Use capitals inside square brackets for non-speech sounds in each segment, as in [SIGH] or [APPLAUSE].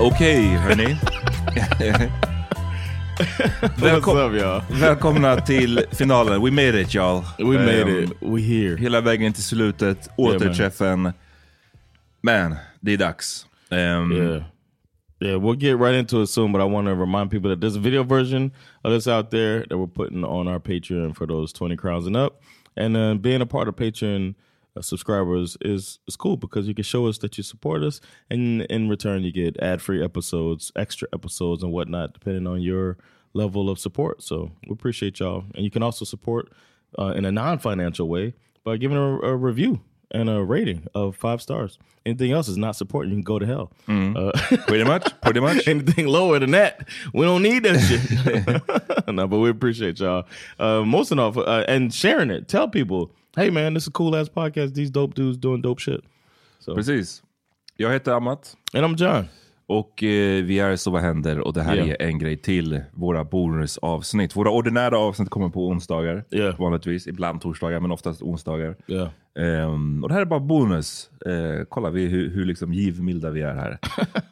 Okej, hörni. [LAUGHS] [LAUGHS] Välkom What's up, y'all? välkomna till finalen. We made it, y'all. We made Ehm, it. We here. Hela vägen till slutet. Återträffen. Man, det är dags. Ehm, Yeah. Yeah, we'll get right into it soon, but I want to remind people that there's a video version of this out there that we're putting on our Patreon for those 20 crowns and up. And uh, being a part of Patreon uh, subscribers is, is cool because you can show us that you support us. And in return, you get ad free episodes, extra episodes, and whatnot, depending on your level of support. So we appreciate y'all. And you can also support uh, in a non financial way by giving a, a review and a rating of five stars. Anything else is not support. You can go to hell. Uh, Pretty much, pretty much. [LAUGHS] anything lower than that, we don't need that shit. [LAUGHS] no, but we appreciate y'all. Uh, most of all, uh, and sharing it. Tell people, hey man, this is a cool ass podcast. These dope dudes doing dope shit. So, Precis. Jag heter Amat. and I'm John. Och eh, vi är Så vad händer och det här Yeah. är en grej till våra bonusavsnitt. Våra ordinära avsnitt kommer på onsdagar Yeah. vanligtvis. Ibland torsdagar men oftast onsdagar. Yeah. Ehm, och det här är bara bonus. Eh, kolla vi, hur, hur liksom givmilda vi är här. [LAUGHS]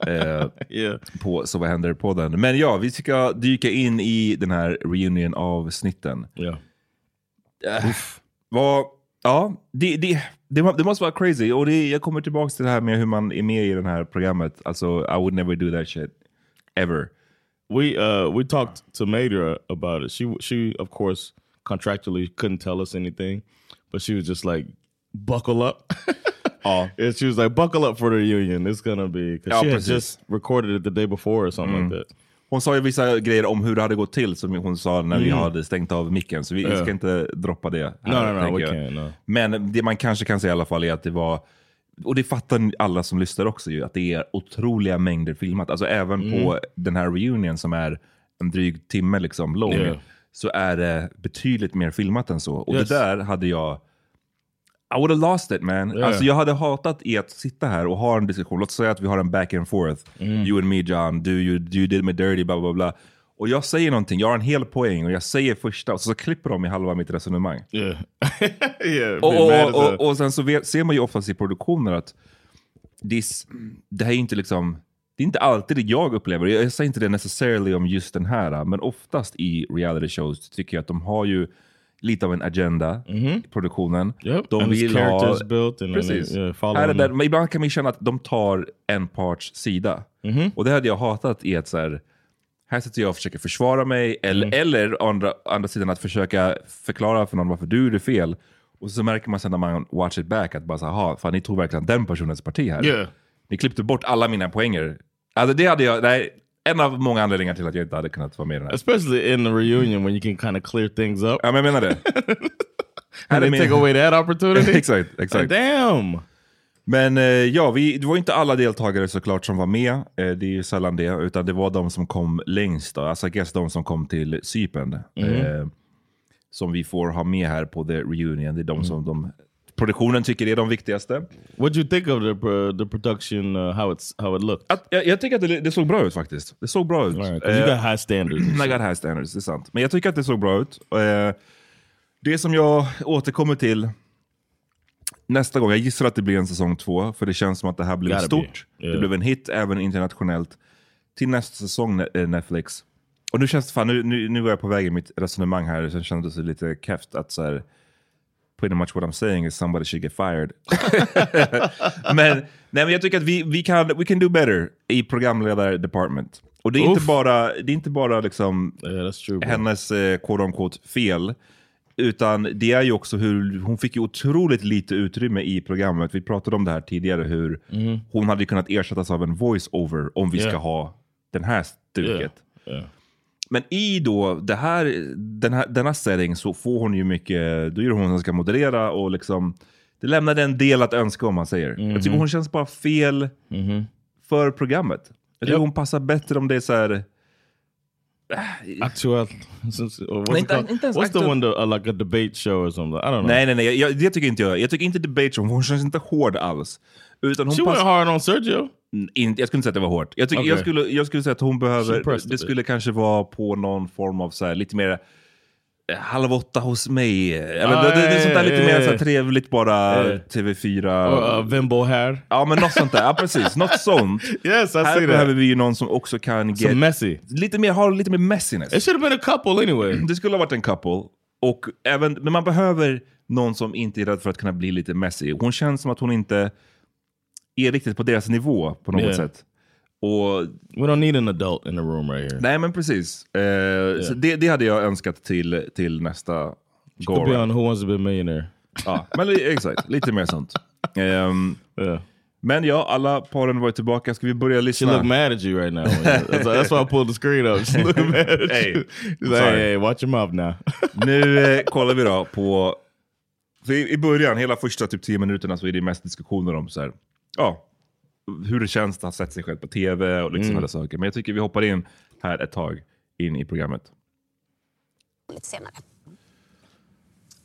Eh, Yeah. på Så vad händer podden. Men ja, vi ska dyka in i den här reunion avsnitten. Yeah. Vad, ja, det, det, det, det måste vara crazy. Och det, jag kommer tillbaka till det här med hur man är med i det här programmet. Alltså, I would never do that shit. Ever. We uh we talked to Madra about it. She she of course contractually couldn't tell us anything, but she was just like, "Buckle up." [LAUGHS] And she was like, "Buckle up for the reunion. It's gonna be." Because she had just recorded it the day before or something like that. Hon sa ju vissa grejer om hur det hade gått till som hon sa när vi Mm. hade stängt av micken. Så vi Ja. ska inte droppa det. No, no, no, tänker we jag. can't, no. Men det man kanske kan säga i alla fall är att det var, och det fattar alla som lyssnar också ju, att det är otroliga mängder filmat. Alltså även Mm. på den här reunion som är en dryg timme liksom lång, Yeah. så är det betydligt mer filmat än så. Och Yes. det där hade jag I would have lost it man. Yeah. Alltså jag hade hatat i att sitta här och ha en diskussion. Låt säga att vi har en back and forth. Mm. You and me John, du you, you did me dirty, bla bla bla. Och jag säger någonting, jag har en hel poäng och jag säger första och så, så klipper de i halva mitt resonemang. Yeah, [LAUGHS] yeah. Och, och, och, och sen så vet, ser man ju oftast i produktioner att det, är s- det här är inte liksom det är inte alltid det jag upplever, jag säger inte det necessarily om just den här, men oftast i reality shows tycker jag att de har ju lite av en agenda i produktionen. Yep, De and vill ha... built and Precis. they, yeah, här är där, men ibland kan man känna att de tar en parts sida. Mm-hmm. Och det hade jag hatat i ett så här, här sitter jag och försöker försvara mig. Eller, Mm. eller andra, andra sidan att försöka förklara för någon varför du gjorde fel. Och så märker man sen när man watch it back att bara så här, "Aha, fan ni tog verkligen den personens parti här. Yeah. Ni klippte bort alla mina poänger. Alltså det hade jag, nej, en av många anledningar till att jag inte hade kunnat vara med i den här. Especially in the reunion when you can kind of clear things up. Ja men jag menar det. [LAUGHS] And they take away that opportunity. [LAUGHS] exakt, exakt. Damn. Men eh, ja, vi, det var inte alla deltagare såklart som var med. Eh, det är ju sällan det. Utan det var de som kom längst. Då. Alltså I guess de som kom till Cypern. Eh, som vi får ha med här på the reunion. Det är de som de, produktionen tycker är de viktigaste. What do you think of the uh, the production? Uh, how it's how it looked? Att, jag, jag tycker att det, det såg bra ut faktiskt. Det såg bra ut. All right, 'cause you Eh, got high standards. and [CLEARS THROAT] I got high standards, det är sant. Men jag tycker att det såg bra ut. Eh, det som jag återkommer till nästa gång, jag gissar att det blir en säsong två, för det känns som att det här blev Gotta stort. Yeah. Det blev en hit även internationellt. Till nästa säsong, eh, Netflix. Och nu känns det fan, nu, nu, nu är jag på väg i mitt resonemang här, så kändes det lite keft att så här, pretty much what I'm saying is somebody should get fired. [LAUGHS] men, nej, men jag tycker att vi, vi kan we can do better i programledar-department. Och det är inte Uff. bara, det är inte bara liksom Yeah, true. hennes eh, quote on quote fel. Utan det är ju också hur hon fick ju otroligt lite utrymme i programmet. Vi pratade om det här tidigare, hur hon hade kunnat ersättas av en voice-over om vi ska Yeah. ha den här stuket. Yeah. Men i då det här, den här, denna setting så får hon ju mycket, då är det hon som ska moderera och liksom, det lämnade en del att önska om man säger. Jag tycker hon känns bara fel för programmet. Jag tycker Japp. hon passar bättre om det är så här. Or [LAUGHS] what's, Nej, inte- inte ens what's the one that, uh, like a debate show or something? I don't know. Nej, nej, nej. Jag, det tycker inte jag. Jag tycker inte debate show, hon känns inte hård alls. Utan hon She went pass- hard on Sergio. in, jag skulle inte säga att det var hårt. Jag, tycker, Okej. jag, skulle, jag skulle säga att hon behöver, det skulle kanske vara på någon form av så här, lite mer eh, halv åtta hos mig. Eller, Ah, det, det, det är sånt där ja, lite mer så här, trevligt bara, Ja. TV4. Or uh, Vimbo hair. Ja men något sånt där, ja precis. Något [LAUGHS] sånt. Yes, I Här behöver that. vi ju någon som också kan Some get, messy. lite mer, ha lite mer messiness. It should have been a couple anyway. [CLEARS THROAT] Det skulle ha varit en couple. Och även, men man behöver någon som inte är rädd för att kunna bli lite messy. Hon känns som att hon inte är riktigt på deras nivå på något Yeah. sätt. Och We don't need an adult in the room right here. Nej men precis. Eh, så det, det hade jag önskat till, till nästa Could be on Who Wants to Be a Millionaire. ja, men Exakt, [LAUGHS] lite mer sånt. Ehm, Yeah. men ja, alla paren var tillbaka. Ska vi börja She lyssna? looked mad at you right now. that's, that's why I pulled the screen up. She looked [LAUGHS] mad at Hey, you. She's like, hey, hey, watch your mouth now. [LAUGHS] Nu eh, kollar vi då på... I, I början, hela första typ 10 minuterna, så är det mest diskussioner om så här, ja, hur det känns att ha sett sig själv på tv och liksom alla saker. Men jag tycker vi hoppar in här ett tag in i programmet. lite senare.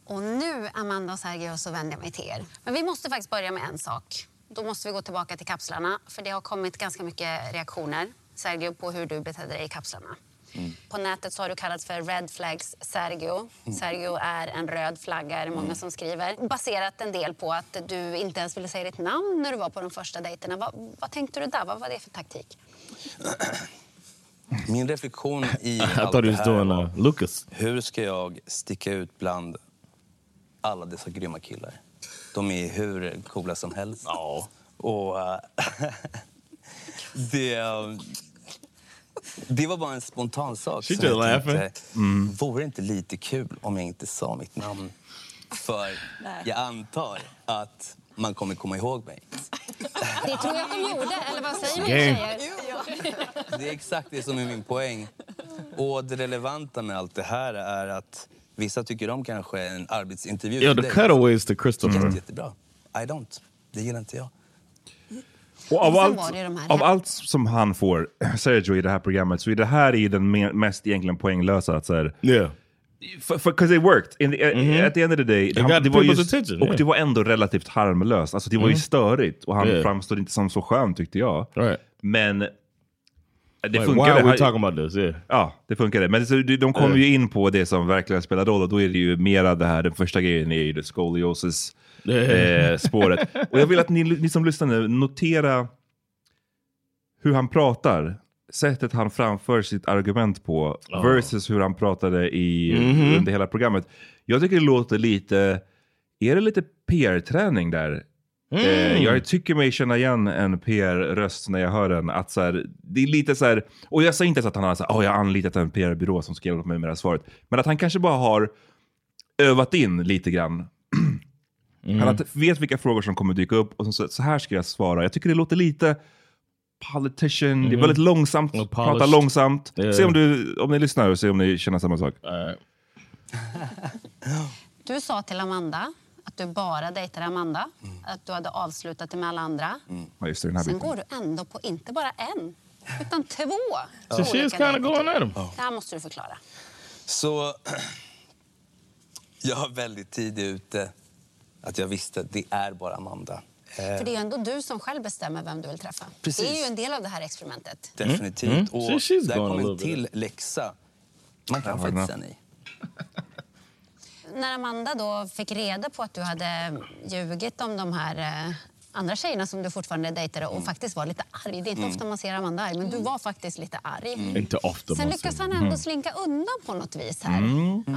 Och nu, Amanda och Sergio, så vänder jag mig till er. Men vi måste faktiskt börja med en sak. Då måste vi gå tillbaka till kapslarna, för det har kommit ganska mycket reaktioner, Sergio, på hur du betedde dig i kapslarna. På nätet så har du kallats för Red Flags Sergio. Sergio är en röd flagga, är det många som skriver. Baserat en del på att du inte ens ville säga ditt namn när du var på de första dejterna. Vad, vad tänkte du där? Vad var det för taktik? [CLEARS THROAT] Min reflektion i [LAUGHS] allt det här var, uh, Lucas. hur ska jag sticka ut bland alla dessa grymma killar? De är hur coola som helst. Ja. Och eh, [LAUGHS] det, eh, det var bara en spontan sak. She som just jag tänkte, laughing. Vore det inte lite kul om jag inte sa mitt namn? För jag antar att man kommer komma ihåg mig. [LAUGHS] Det tror jag att de gjorde, eller vad säger ni Game. tjejer? Det är exakt det som är min poäng. Och det relevanta med allt det här är att vissa tycker om kanske en arbetsintervju. Till the cutaways to Christopher. Jätte, jättebra. I don't. Det gillar inte jag. Och av allt, av allt som han får, [CLEARS THROAT] Sergio, i det här programmet, så är det här i den me- mest egentligen poänglösa. Att så här, Yeah. Because it worked. In the, At the end of the day, got det var attention, och yeah. det var ändå relativt harmlöst. Alltså det var ju störigt och han Yeah. framstod inte som så skön tyckte jag. Right. Men det Like, why funkade. are we Han- talking about this? Yeah. Ja, det funkade. Men så, de kommer ju in på det som verkligen spelar roll och då är det ju mera det här, den första grejen är ju det scoliosis eh, spåret. Och jag vill att ni, ni som lyssnar nu, notera hur han pratar. Sättet han framför sitt argument på versus hur han pratade i, under hela programmet. Jag tycker det låter lite, är det lite PR-träning där? Eh, jag tycker mig känna igen en PR-röst när jag hör den. Att så här, det är lite så här, och jag säger inte ens att han har så här, oh, jag har anlitat en PR-byrå som ska hjälpa mig med det här svaret. Men att han kanske bara har övat in lite grann. Han har- vet vilka frågor som kommer dyka upp och så, så här ska jag svara. Jag tycker det låter lite politician, det är väldigt långsamt, prata långsamt. Yeah. Se om, du, om ni lyssnar och se om ni känner samma sak. Alright. [LAUGHS] Du sa till Amanda att du bara dejtade Amanda. Att du hade avslutat det med alla andra. Ja, just det, den här Sen biten. går du ändå på inte bara en, utan två So she is olika kind of going at him. Det här måste du förklara. Så [CLEARS THROAT] jag var väldigt tidigt ute att jag visste att det är bara Amanda. Eh, För det är ju ändå du som själv bestämmer vem du vill träffa. Precis. Det är ju en del av det här experimentet. Definitivt. Mm. Och So she's där kommer en till läxa. Man kan faktiskt säga nej. När Amanda då fick reda på att du hade ljugit om de här eh, andra tjejerna som du fortfarande dejtade och faktiskt var lite arg. Det är inte ofta man ser Amanda arg, men du var faktiskt lite arg. Inte ofta. Sen lyckas han ändå slinka undan på något vis här,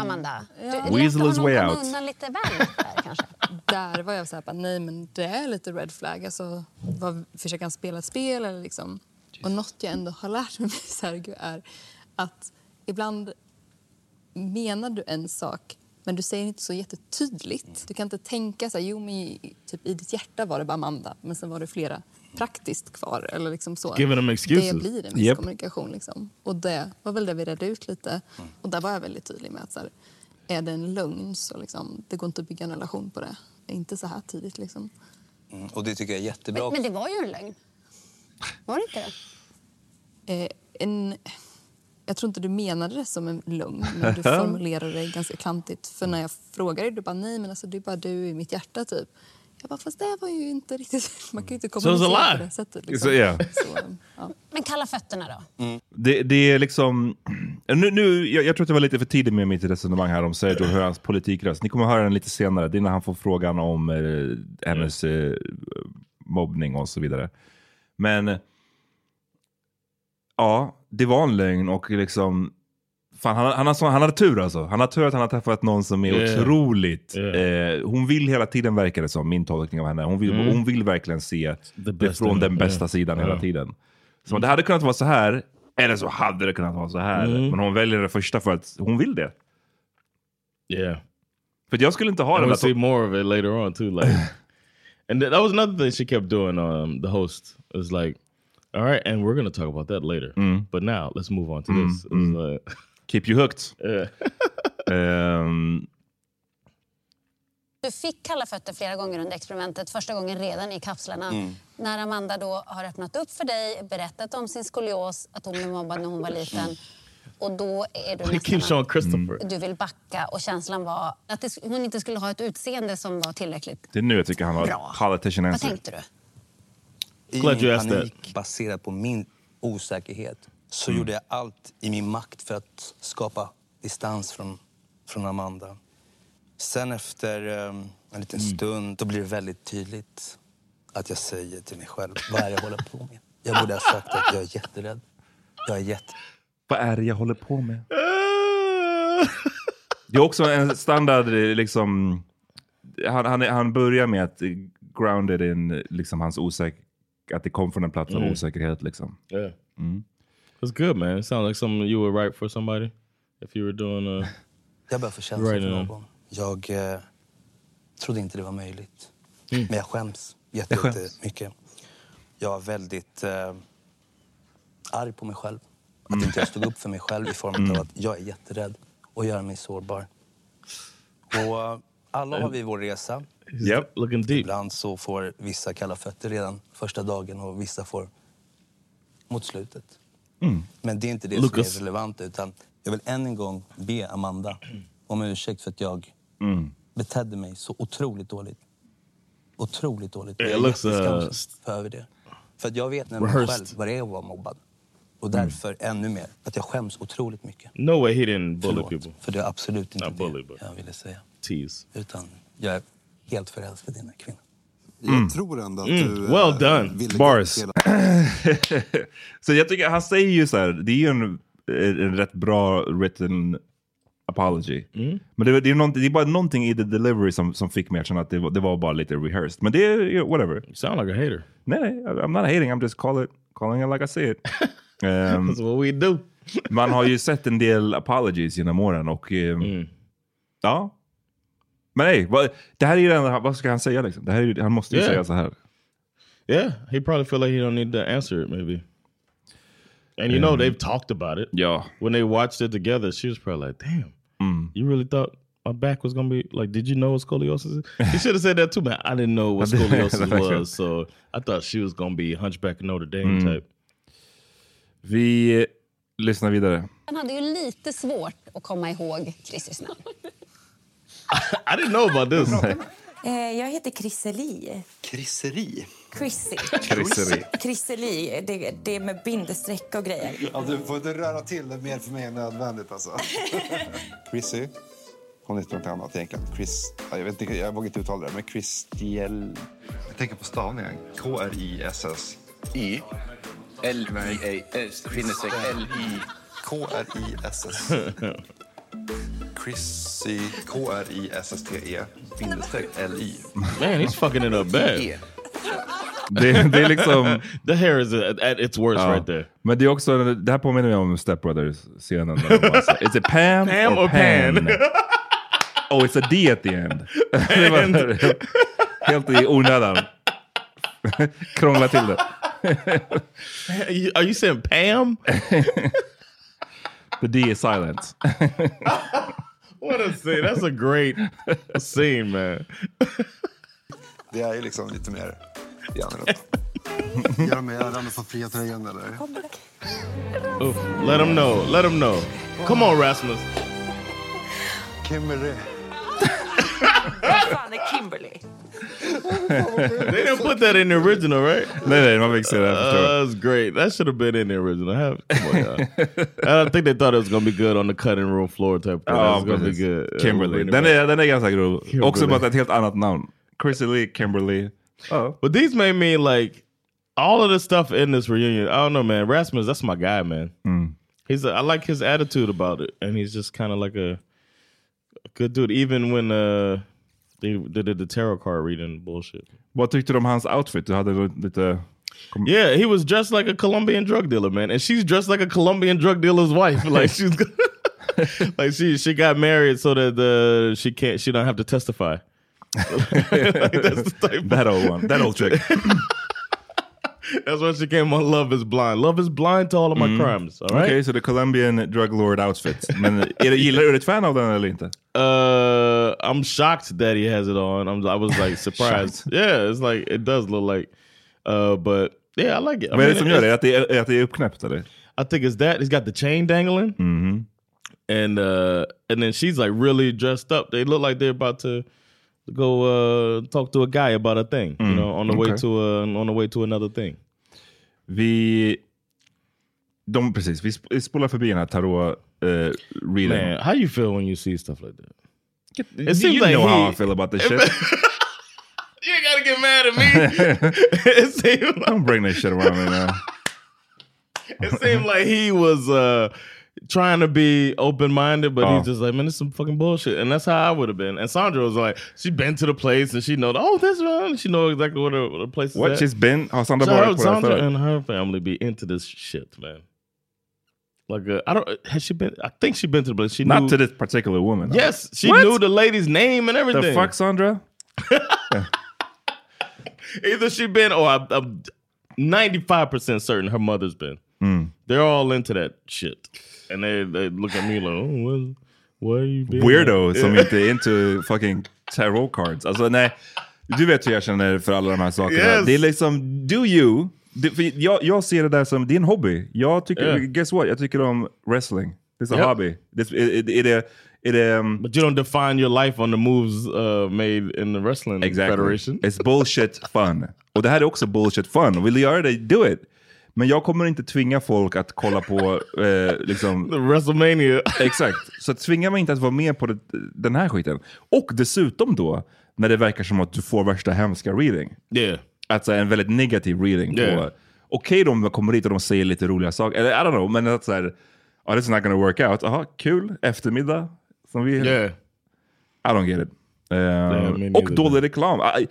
Amanda. Du, det Weasel honom way out. undan lite väl där [LAUGHS] kanske. Där var jag så här, nej men det är lite red flag. Alltså, vad, försöker han spela ett spel eller liksom? Och något jag ändå har lärt mig [LAUGHS] Sergio är att ibland menar du en sak men du säger inte så jättetydligt. Du kan inte tänka så här, jo men i, typ, i ditt hjärta var det bara Amanda men sen var det flera praktiskt kvar. Eller liksom så. Giving them excuses. Det blir en Yep. misskommunikation. Liksom. Och det var väl det vi redde ut lite. Och där var jag väldigt tydlig med att så här, är det en lögn så liksom, det går inte att bygga en relation på det. Inte så här tidigt liksom. Mm. Och det tycker jag är jättebra. Men, men det var ju en lögn. Var det inte det? Eh, en, jag tror inte du menade det som en lögn, men du [LAUGHS] formulerade det ganska klantigt. För när jag frågade du bara nej men alltså det är bara du i mitt hjärta typ. Jag bara fast det var ju inte riktigt, [LAUGHS] man kan ju inte kommunicera på det sättet. Liksom. Så, yeah. Så, ja. Men kalla fötterna då? Det, det är liksom... [CLEARS THROAT] Nu, nu, jag, jag tror att det var lite för tidigt med mitt resonemang här om Sergio och hur hans politikröst. Ni kommer höra den lite senare. Det är när han får frågan om eh, hennes eh, mobbning och så vidare. Men ja, det var en lögn och liksom... Fan, han, han, har, han hade tur alltså. Han har tur att han har träffat någon som är Yeah. otroligt... Yeah. Eh, hon vill hela tiden, verkar det som, min tolkning av henne. Hon vill, Mm. hon vill verkligen se det från den bästa yeah. sidan hela tiden. Så det hade kunnat vara så här, eller så hade det kunnat vara så här. Mm. Men hon väljer det första för att hon vill det. Yeah. För jag skulle inte ha den we'll see more of it later on too. Like, [LAUGHS] and th- that was another thing she kept doing. Um, the host It was like, all right, and we're gonna talk about that later. But now let's move on to this. It was like, Keep you hooked. [LAUGHS] Ehm, Du fick kalla fötter flera gånger under experimentet. Första gången redan i kapslarna. När Amanda då har öppnat upp för dig, berättat om sin skolios, att hon blev mobbad när hon var liten. Och då är du nästan... Christopher. Du vill backa och känslan var att det, hon inte skulle ha ett utseende som var tillräckligt det är nu jag tycker han har bra. politician Vad answer. tänkte du? I Glad min panik baserat på min osäkerhet så gjorde jag allt i min makt för att skapa distans från, från Amanda. Sen efter um, en liten stund då blir det väldigt tydligt att jag säger till mig själv vad är det jag håller på med. Jag borde ha sagt att jag är jätterädd. Jag är jätte... Vad är det jag håller på med? [LAUGHS] Det är också en standard, liksom... Han, han, han börjar med att grounded in liksom hans osäker... Att det kom från en plats av osäkerhet liksom. Yeah. That's good, man. It sounds like something you would write for somebody if you were doing a. [LAUGHS] Jag börjar få känslor för någon. Jag eh, trodde inte det var möjligt. Mm. Men jag skäms jätte- Jag skäms. jättemycket. Jag är väldigt eh, arg på mig själv. Att Mm. inte jag stod upp för mig själv i form av att jag är jätterädd och gör mig sårbar. Och alla har vi vår resa. Yep. Looking deep. Ibland så får vissa kalla fötter redan första dagen och vissa får mot slutet. Men det är inte det Lucas. som är relevant. Utan jag vill än en gång be Amanda om ursäkt för att jag betedde mig så otroligt dåligt. Otroligt dåligt. Jag är uh, jätteskamsen över det. För att jag vet nämligen själv vad det är att vara mobbad. Och därför ännu mer, att jag skäms otroligt mycket. No way he didn't bully Förlåt, people. för det är absolut inte Not bully, det but- jag ville säga. Tease. Utan jag helt förälskad i den här kvinnan. Jag tror ändå att du... Well eh, done. ville Bars. [LAUGHS] så jag tycker, han säger ju så här, det är ju en, en rätt bra written apology. Men det, det, är det är bara någonting i the delivery som, som fick mig att känna att det, var- det var bara lite rehearsed. Men det är, you know, whatever. You sound like a hater. Nej, nej, I'm not hating, I'm just call it, calling it like I see it. [LAUGHS] Ehm, That's what we do. man har ju sett en del apologies genom åren och ehm, ja. Men nej, vad, det här är ju den, vad ska han säga liksom? Det här är, han måste ju Yeah. säga så här. Yeah, he probably feel like he don't need to answer it, maybe. And you know they've talked about it. Ja. When they watched it together, she was probably like, "Damn, you really thought my back was gonna be like? Did you know what scoliosis is?" He should have said that too, man. I didn't know what [LAUGHS] scoliosis was, so I thought she was gonna be Hunchback of Notre Dame type. Vi lyssnar vidare. Han hade ju lite svårt att komma ihåg Christer Snell. [LAUGHS] [LAUGHS] I didn't know about this. Eh, jag heter Chrisseli. Krisseri. Chrissy. Chrisseli, det, det är med bindestreck och grejer. Ja, du får inte röra till det mer för mig än nödvändigt alltså. [LAUGHS] Chrissy. Hon heter något annat egentligen. Chris, ja, jag vet inte, jag vågar inte uttala det, men Christiel... Jag tänker på stavningen. K-R-I-S-S. I. L-I-A-S. L-I. K-R-I-S-S. Chrissy. K-R-I-S-S-T-E. Bindestreck L-I. Man, he's fucking it up bad. Det, det är liksom... [LAUGHS] The hair is at, at its worst Ja. right there. Men det är också, det här påminner mig om Step Brothers-scenen. Is it Pam, Pam or or Pan? Pan? oh, it's a D at the end. [LAUGHS] helt i onödan. Krångla till det. Are you saying Pam? [LAUGHS] The D is silent. [LAUGHS] What a scene! That's a great scene, man. Det är ju liksom lite mer annorlunda. Gör de med få fria tröjan eller? Oof. Let him know. Let him know. Come on, Rasmus. Kimberly. fan är Kimberly? They didn't put that in the original, right? nej, nej, man fick se det. jag Uh, förstår. that's great. That should have been in the original. I have, come on, y'all. [LAUGHS] I think they thought it was gonna be good on the cutting room floor type. Thing. Ja, It's gonna be good. Kimberly. bring it Den back. är, den är ganska grov. Kimberly. Också bara ett helt annat namn. Chrissy Lee, Kimberly. Oh. But these made me like all of the stuff in this reunion. I don't know, man. Rasmus, that's my guy, man. He's a, I like his attitude about it, and he's just kind of like a, a good dude. Even when uh they, they did the tarot card reading bullshit. Vad tyckte du om hans outfit? Du hade lite... Yeah, he was dressed like a Colombian drug dealer, man, and she's dressed like a Colombian drug dealer's wife. [LAUGHS] Like she's [LAUGHS] like she she got married so that uh, she can't she don't have to testify. [LAUGHS] like that's the type. That old one. That old chick. That's why she came on Love Is Blind. Love is blind to all of my crimes. All right. Okej, så det är Colombian drug lord outfit. Men är det, gillar du ett fan av den eller inte? Uh, I'm shocked that he has it on. I'm, I was like [LAUGHS] surprised. yeah, it's like it does look like. Uh, but yeah, I like it. I Vad är det som gör det? Att det är, är att det är uppknäppt eller? I think it's that he's got the chain dangling, and uh, and then she's like really dressed up. They look like they're about to go uh, talk to a guy about a thing, you know, on the way to uh, on the way to another thing. Vi... De, precis, vi sp- vi spolar förbi den här tarot uh, reading. Man, how you feel when you see stuff like that? It seems you like know how I feel about this shit. [LAUGHS] You ain't gotta get mad at me. [LAUGHS] it seemed like, Don't bring this shit around me now. [LAUGHS] it seemed like he was uh, trying to be open minded, but Oh. he's just like, man, this is some fucking bullshit. And that's how I would have been. And Sandra was like, she been to the place and she know, oh, this one. She know exactly what the, what place is What at. she's been? Har Sandra So varit her, på det här Sandra and her family be into this shit, man. Like, uh, I don't. Has she been? I think she been to the place. She Not knew, to this particular woman. Yes, she What? knew the lady's name and everything. The fuck Sandra? [LAUGHS] Either she been or I, I'm 95% certain her mother's been. Hmm. They're all into that shit. And they, they look at me like, oh, what, what are you being Weirdo at? som inte är into fucking tarot cards. Alltså nej, du vet hur jag känner för alla de här sakerna. Yes. Det är liksom, do you. Det, för jag, jag ser det där som, en hobby. Jag tycker, Yeah. guess what? Jag tycker om wrestling. Det är en hobby. Det, är, är, det, det, um, But you don't define your life on the moves uh, made in the wrestling Exactly. federation. It's bullshit fun. Och det här är också bullshit fun. Vill du göra det, do it. Men jag kommer inte tvinga folk att kolla på eh, liksom... The [LAUGHS] WrestleMania. Exakt. Så tvinga mig inte att vara med på det, den här skiten. Och dessutom då, när det verkar som att du får värsta hemska reading. Yeah. Alltså en väldigt negativ reading. Yeah. Okej de kommer dit och de säger lite roliga saker, eller I don't know, men att såhär, oh, this is not gonna work out. Aha, kul, eftermiddag, Som vi, Yeah. I don't get it. Eh, me och dålig reklam. Aj,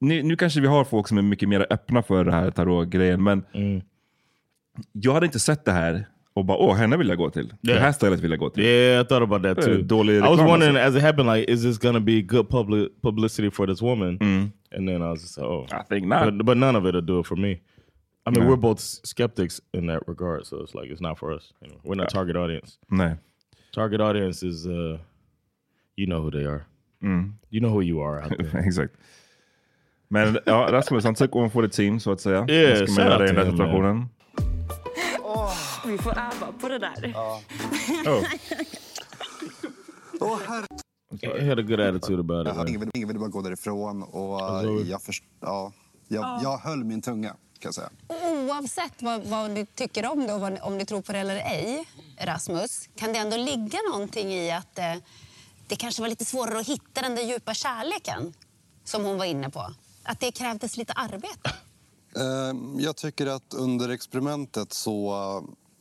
nu, nu kanske vi har folk som är mycket mer öppna för det här tarot-grejen, men Mm. Jag hade inte sett det här och bara åh, henne vill jag gå till. Det Yeah. här stället vill jag gå till. Yeah, I thought about that too. dålig I was wondering alltså. as it happened, like, is this gonna be good public publicity for this woman? And then I was just like, oh, I think not. But, but none of it will do it for me. I mean, No. we're both skeptics in that regard, so it's like it's not for us. You know, we're not target audience. Nej. Target audience is, uh, you know who they are. You know who you are out there. [LAUGHS] Exakt. Men ja, Rasmus, han took one for the team så att säga. Yeah, Vad ska man göra i den här him, man. Situationen? Vi får öva på det där. Oh. He had a good attitude about it. Ingen, ingen ville bara gå därifrån och Alltså, jag, först, ja, jag, jag höll min tunga kan jag säga. Oavsett vad, vad du tycker om det och vad, om du tror på det eller ej, Rasmus, kan det ändå ligga någonting i att eh, det kanske var lite svårare att hitta den där djupa kärleken som hon var inne på? Att det krävdes lite arbete? Eh, Jag tycker att under experimentet så,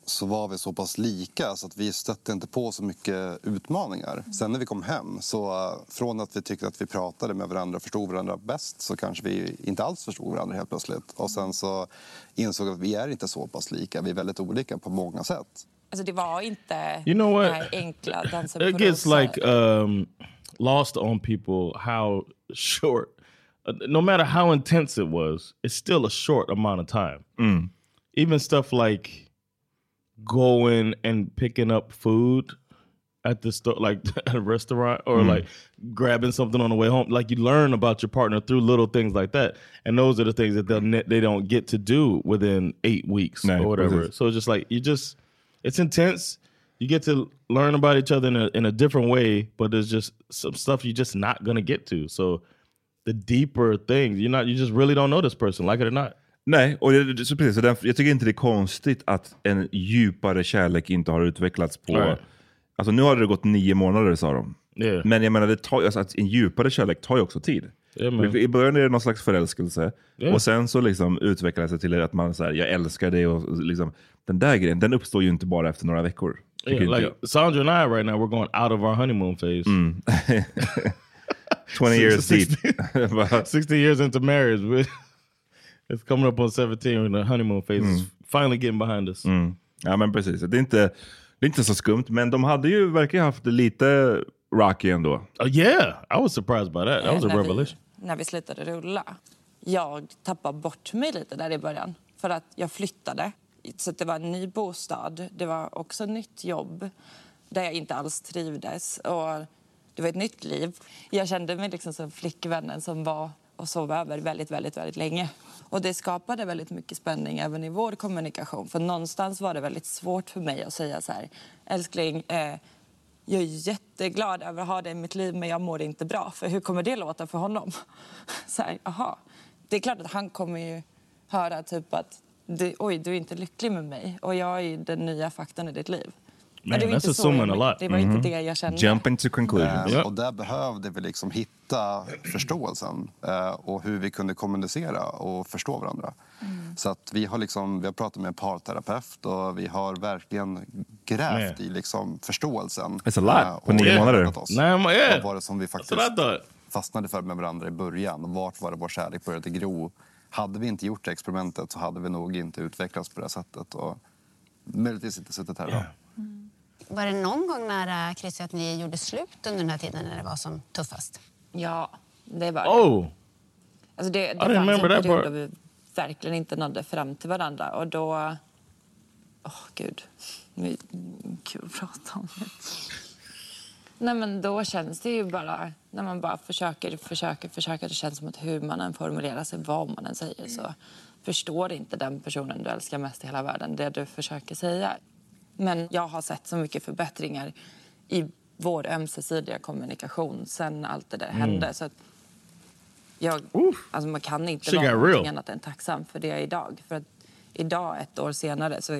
så var vi så pass lika så att vi stötte inte på så mycket utmaningar. Sen när vi kom hem, så från att vi tyckte att vi pratade med varandra och förstod varandra bäst så kanske vi inte alls förstod varandra helt plötsligt. Och sen så insåg vi att vi är inte så pass lika, vi är väldigt olika på många sätt. Alltså det var inte You know what? enkla dansen it på gets rosor. like um, lost on people how [LAUGHS] short, no matter how intense it was, it's still a short amount of time. Even stuff like going and picking up food at the store, like [LAUGHS] at a restaurant, or like grabbing something on the way home. Like you learn about your partner through little things like that, and those are the things that they'll ne- they don't get to do within eight weeks No, or whatever. So it's just like you just it's intense. You get to learn about each other in a in a different way, but there's just some stuff you're just not gonna get to. So the deeper things, you're not you just really don't know this person, like it or not. Nej, och det- så precis, så den, jag tycker inte det är konstigt att en djupare kärlek inte har utvecklats på... Right. Alltså nu har det gått nio månader sa de. Yeah. Men jag menar, det tar, alltså, att en djupare kärlek tar ju också tid. Yeah. I början är det någon slags förälskelse Yeah. och sen så liksom utvecklar det till att man säger jag älskar dig och liksom, den där grejen, den uppstår ju inte bara efter några veckor. Yeah, like Sandra and I right now, we're going out of our honeymoon phase. jag. [LAUGHS] 20 years deep. 60, 60 [LAUGHS] [LAUGHS] years into marriage. we- [LAUGHS] it's coming up on 17 and the honeymoon phase is finally getting behind us. Mm. Ja men precis, det är, inte, det är inte så skumt. Men de hade ju verkligen haft det lite rocky ändå. Oh yeah, I was surprised by that. That was a när revelation. Vi, när vi slutade rulla. Jag tappade bort mig lite där i början. För att jag flyttade. Så att det var en ny bostad. Det var också nytt jobb. Där jag inte alls trivdes. Och det var ett nytt liv. Jag kände mig liksom som flickvännen som var och sov över väldigt, väldigt, väldigt länge. Och det skapade väldigt mycket spänning även i vår kommunikation. För någonstans var det väldigt svårt för mig att säga så här. Älskling, eh, jag är jätteglad över att ha dig i mitt liv men jag mår inte bra. För hur kommer det låta för honom? [LAUGHS] Så här, aha. Det är klart att han kommer ju höra typ att du, oj, du är inte lycklig med mig och jag är den nya faktorn i ditt liv. Man, det var that's inte så assuming a lot. Det var inte det jag kände. Jump into conclusions. Eh, Och där behövde vi liksom hitta förståelsen eh, och hur vi kunde kommunicera och förstå varandra. Så att vi har, liksom, vi har pratat med en parterapeut och vi har verkligen grävt Man. i liksom förståelsen. It's a lot eh, på och nio månader. Oss. Yeah. Vad var det som vi faktiskt fastnade för med varandra i början? Och vart var det vår kärlek började gro? Hade vi inte gjort det experimentet så hade vi nog inte utvecklats på det här sättet. Och möjligtvis inte suttit här idag. Var det någon gång nära, Christer, att ni gjorde slut under den här tiden när det var som tuffast? Ja, det var det. Oh, Alltså det, det didn't fanns en remember that period part. då vi verkligen inte nådde fram till varandra. Och då... Åh, gud. Det är kul att prata om det. Nej, men då känns det ju bara... När man bara försöker, försöker, försöker. Det känns som att hur man än formulerar sig, vad man än säger så förstår inte den personen du älskar mest i hela världen det du försöker säga. Men jag har sett så mycket förbättringar i vår ömsesidiga kommunikation sen allt det där Mm. hände. Så jag, alltså man kan inte She vara någonting annat än tacksam för det jag är idag. För att idag, ett år senare, så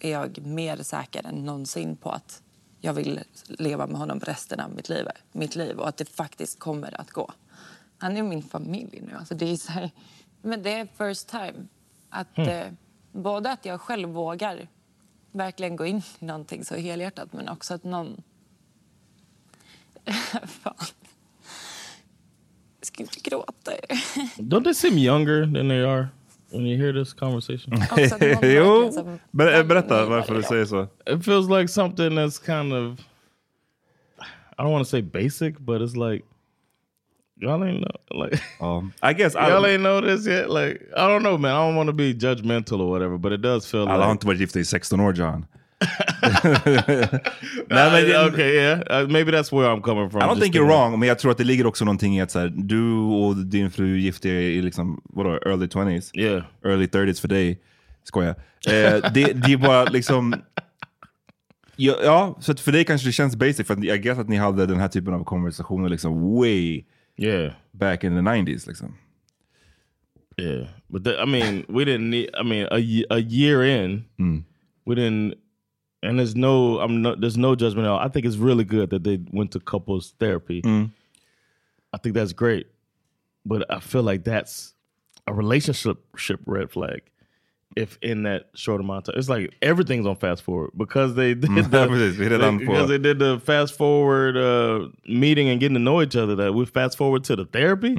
är jag mer säker än någonsin på att jag vill leva med honom resten av mitt liv, mitt liv och att det faktiskt kommer att gå. Han är min familj nu. Alltså det, är så här, men det är first time. Att, Hmm. eh, både att jag själv vågar verkligen gå in i någonting så helhjärtat men också att någon [LAUGHS] Fan. Jag ska inte gråta. Don't they seem younger than they are when you hear this conversation? [LAUGHS] jo, Ber berätta varför du säger så. It feels like something that's kind of, I don't want to say basic, but it's like, y'all ain't know, like, um, [LAUGHS] I guess I y'all ain't know this yet. Like, I don't know, man. I don't want to be judgmental or whatever, but it does feel Alla like. har inte varit gifta i 16 år, John. Nej, men- okay, yeah. Uh, maybe that's where I'm coming from. I don't think you're wrong, men jag tror att det ligger också någonting i att så här, du och din fru gifte er i liksom, vadå, early 20s? Yeah. Early 30s för dig. Skojar. Eh, det, det är bara liksom... Ja, ja, så för dig kanske det känns basic, för jag guess att ni hade den här typen av konversationer liksom way Yeah. back in the 90s. Liksom. Yeah, but the, I mean, we didn't need. I mean, a a year in, hmm. we didn't. And there's no, I'm no, there's no judgment at all. I think it's really good that they went to couples therapy. Hmm. I think that's great, but I feel like that's a relationship ship red flag. If in that short amount of time, it's like everything's on fast forward because they [LAUGHS] did Mm, the, på- because they did the fast forward uh, meeting and getting to know each other. That we fast forward to the therapy.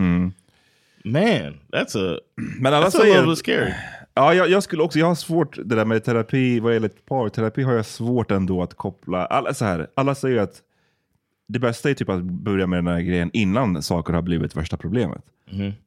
Man, that's a [CLEARS THROAT] Men alla that's a little scary. [SIGHS] Ja, jag, jag skulle också, jag har svårt, det där med terapi, vad gäller parterapi har jag svårt ändå att koppla, alla, så här, alla säger att det bästa är typ att börja med den här grejen innan saker har blivit värsta problemet.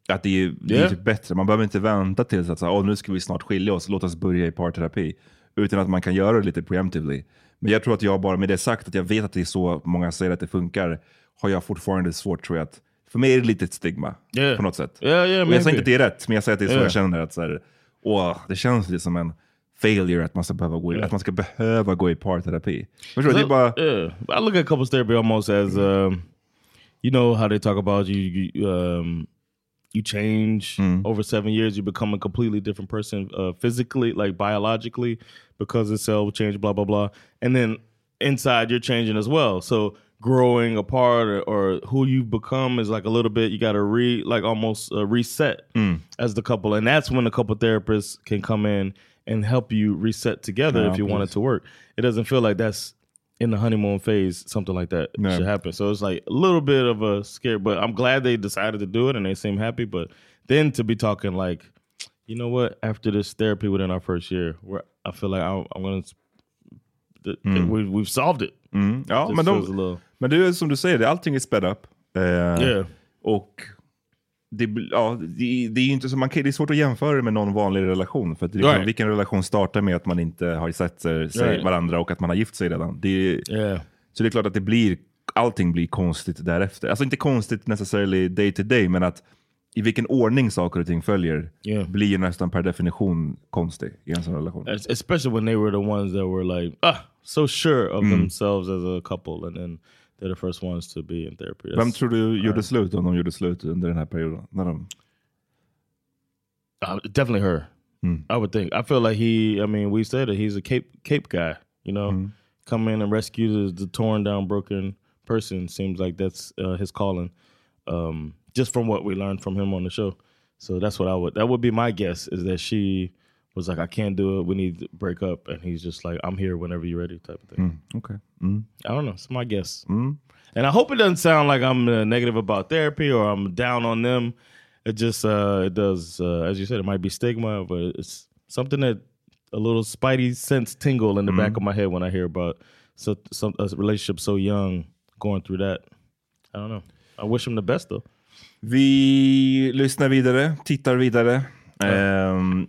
Att det är, det är Yeah. typ bättre, man behöver inte vänta tills att så här, "Åh, nu ska vi snart skilja oss, låt oss börja i parterapi. Utan att man kan göra det lite preemptively. Men jag tror att jag bara, med det sagt, att jag vet att det är så många säger att det funkar, har jag fortfarande svårt tror jag att, för mig är det lite ett stigma Yeah. på något sätt. Yeah, yeah, jag säger inte att det är rätt, men jag säger att det är så jag känner. Att så här, åh, det känns lite som en failure att man ska behöva gå i, att man ska behöva gå i parterapi. Förstår du? Det är bara... I look at couples therapy almost as um, you know how they talk about you. You, um, you change over seven years. You become a completely different person uh, physically, like biologically, because the cell change. Blah blah blah, and then inside you're changing as well. So growing apart or, or who you've become is like a little bit. You got to re like almost uh, reset as the couple, and that's when the couple therapists can come in and help you reset together Yeah, if you want it to work. It doesn't feel like that's in the honeymoon phase, something like that Yeah. should happen. So it's like a little bit of a scare, but I'm glad they decided to do it and they seem happy. But then to be talking like, you know what? After this therapy within our first year, where I feel like I'm, I'm gonna, th- we, we've solved it. Mm. Ja, Just men, de, little- men det är som du säger, allting är sped up. Eh, Yeah. Och det, ja, det, det är inte så, man kan, det är svårt att jämföra det med någon vanlig relation. För att liksom, vilken relation startar med att man inte har sett sig, sig varandra och att man har gift sig redan? Det, Yeah. Så det är klart att det blir, allting blir konstigt därefter. Alltså inte konstigt necessarily day to day, men att i vilken ordning saker och ting följer Yeah. blir ju nästan per definition konstig i en sån relation. Es- Especially when they were the ones that were like, ah, so sure of themselves as a couple, and then they're the first ones to be in therapy. Vem That's- tror du gjorde slut om de gjorde slut under den här perioden? När de, Uh, definitely her. I would think. I feel like he. I mean, we said it. He's a cape cape guy. You know, come in and rescue the, the torn down, broken person. Seems like that's uh, his calling. Um, just from what we learned from him on the show. So that's what I would. That would be my guess. Is that she was like, I can't do it. We need to break up, and he's just like, I'm here whenever you're ready, type of thing. okay. Mm. I don't know. It's my guess. And I hope it doesn't sound like I'm uh, negative about therapy or I'm down on them. It just uh, it does, uh, as you said, it might be stigma, but it's something that a little spidey sense tingle in the back of my head when I hear about so, some a relationship so young going through that. I don't know. I wish him the best though. Vi lyssnar vidare, tittar vidare. Ehm,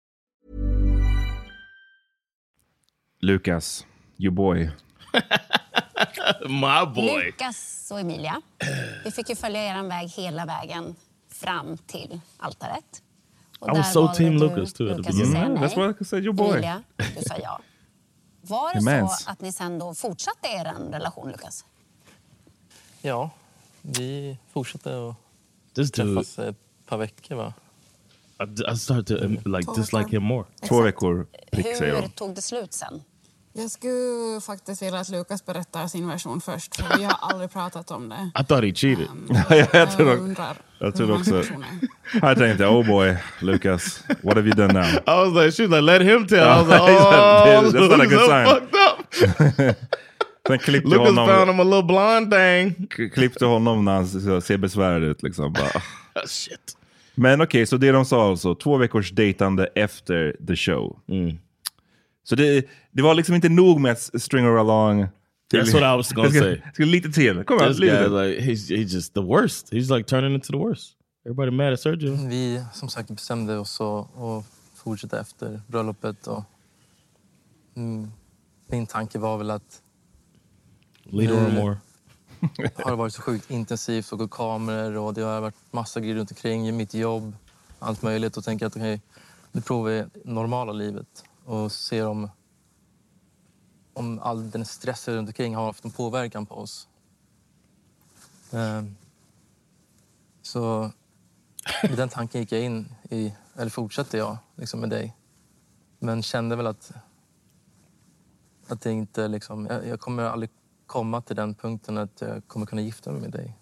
Lukas, your boy. [LAUGHS] My boy. Lukas och Emilia, vi fick ju följa er väg hela vägen fram till altaret. Och I was so team Lucas, too, säga Mm, that's why I said your boy. Emilia, du sa ja. Var det Immense. så att ni sen då fortsatte er relation, Lukas? Ja, vi fortsatte att dude- träffas ett par veckor va? I, I started to um, like dislike him more. Två veckor prick Hur tog det slut sen? Jag skulle faktiskt vilja att Lukas berättar sin version först, för vi har aldrig pratat om det. I thought he cheated. [LAUGHS] jag tror jag också. undrar Jag tror också. Här [LAUGHS] tänkte jag, oh boy, Lucas, what have you done now? I was like, she was like, let him tell. I was like, [LAUGHS] oh, that's not a good sign. fucked up. Sen klippte Lucas honom, found him a little blonde thing. klippte honom när han så- ser besvärad ut. Liksom. Bara. Ah, Shit. Men okej, så det de sa alltså, två veckors dejtande efter the show. Så det, det var liksom inte nog med att string her along. That's what I was gonna [LAUGHS] say. jag ska lite till. Kom igen, This lite guy, like, he's he's just the worst. He's like turning into the worst. Everybody mad at Sergio. Vi som sagt bestämde oss att fortsätta efter bröllopet. Och, mm, min tanke var väl att Leader or more. har det varit så sjukt intensivt och gått kameror och det har varit massa grejer runt omkring mitt jobb. Allt möjligt och tänker att okej, nu provar vi normala livet och ser om, om all den stressen runt omkring har haft en påverkan på oss. Ehm, så med den tanken gick jag in i, eller fortsatte jag liksom med dig. Men kände väl att, att det inte liksom, jag, jag kommer aldrig komma till den punkten att jag kommer kunna gifta mig med dig.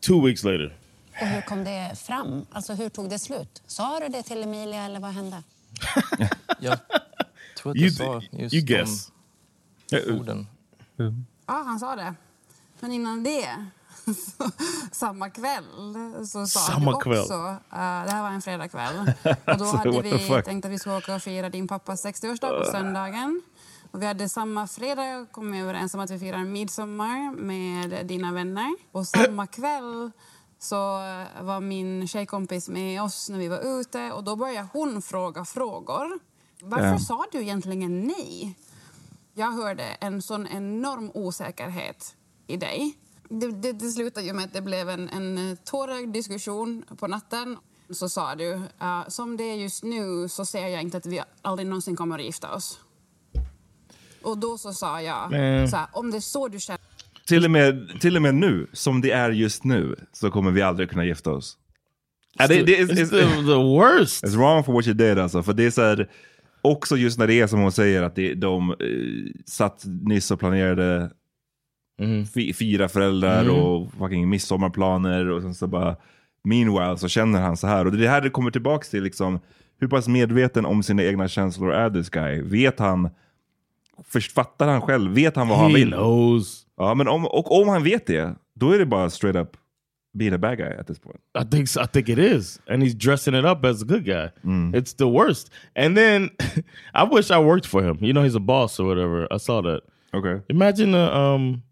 Two weeks later. Och hur kom det fram? Alltså hur tog det slut? Sa du det till Emilia eller vad hände? Jag tror att You- jag sa just you guess. de orden. Ja, han sa det. Men innan det, så, [LAUGHS] samma kväll, så sa Samma han kväll. också... eh, det här var en fredagkväll. [LAUGHS] Och då Alltså, hade vi tänkt att vi skulle åka och fira din pappas 60-årsdag på söndagen. Och vi hade samma fredag kommit överens om att vi firar midsommar med dina vänner. Och samma kväll så var min tjejkompis med oss när vi var ute och då började hon fråga frågor. Varför Ja. sa du egentligen nej? Jag hörde en sån enorm osäkerhet i dig. Det, det, det slutade ju med att det blev en, en tårögd diskussion på natten. Så sa du, "Uh, som det är just nu så ser jag inte att vi aldrig någonsin kommer att gifta oss. Och då så sa jag, Men- så här, om det är så du känner... Till och, med, till och med nu, som det är just nu, så kommer vi aldrig kunna gifta oss. Ja, det, det, It's the- the worst. It's wrong for what you did alltså. För det är så här, också just när det är som hon säger, att det, de eh, satt nyss och planerade fi, fyra föräldrar Mm. och fucking midsommarplaner och sen så bara meanwhile så känner han så här. Och det är det här det kommer tillbaks till liksom, hur pass medveten om sina egna känslor är this guy? Vet han, först fattar han själv, vet han vad han He vill? knows. Ja, men om, och om han vet det, då är det bara straight up being a bad guy at this point. I think I think it is, and he's dressing it up as a good guy. It's the worst. And then [LAUGHS] I wish I worked for him. You know, he's a boss or whatever. I saw that. Okay. Imagine a um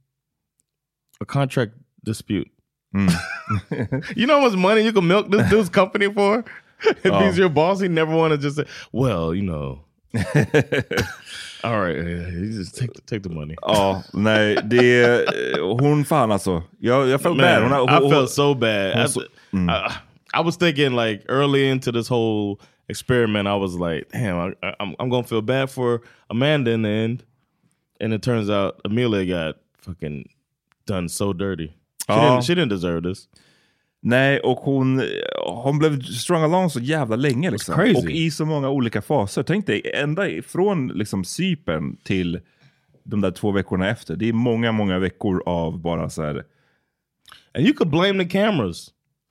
a contract dispute. [LAUGHS] you know how much money you can milk this [LAUGHS] dude's company for? If Oh. he's your boss, he never want to just say, "Well, you know." All right, take the, take the money. Ja, nej, det hon fan alltså. Jag, jag felt bad. Hon, har- I felt so bad. hon I, så- mm. I, I was thinking like early into this whole experiment, I was like, damn, I, I'm, I'm gonna feel bad for Amanda in the end. And it turns out Amelia got fucking done so dirty. She, Ja. didn't, she didn't deserve this. Nej, och hon, hon blev strung along så jävla länge. Liksom. crazy. Och i så många olika faser. Tänk dig, ända från liksom Cypern till de där två veckorna efter. Det är många, många veckor av bara så här... And you could blame the cameras.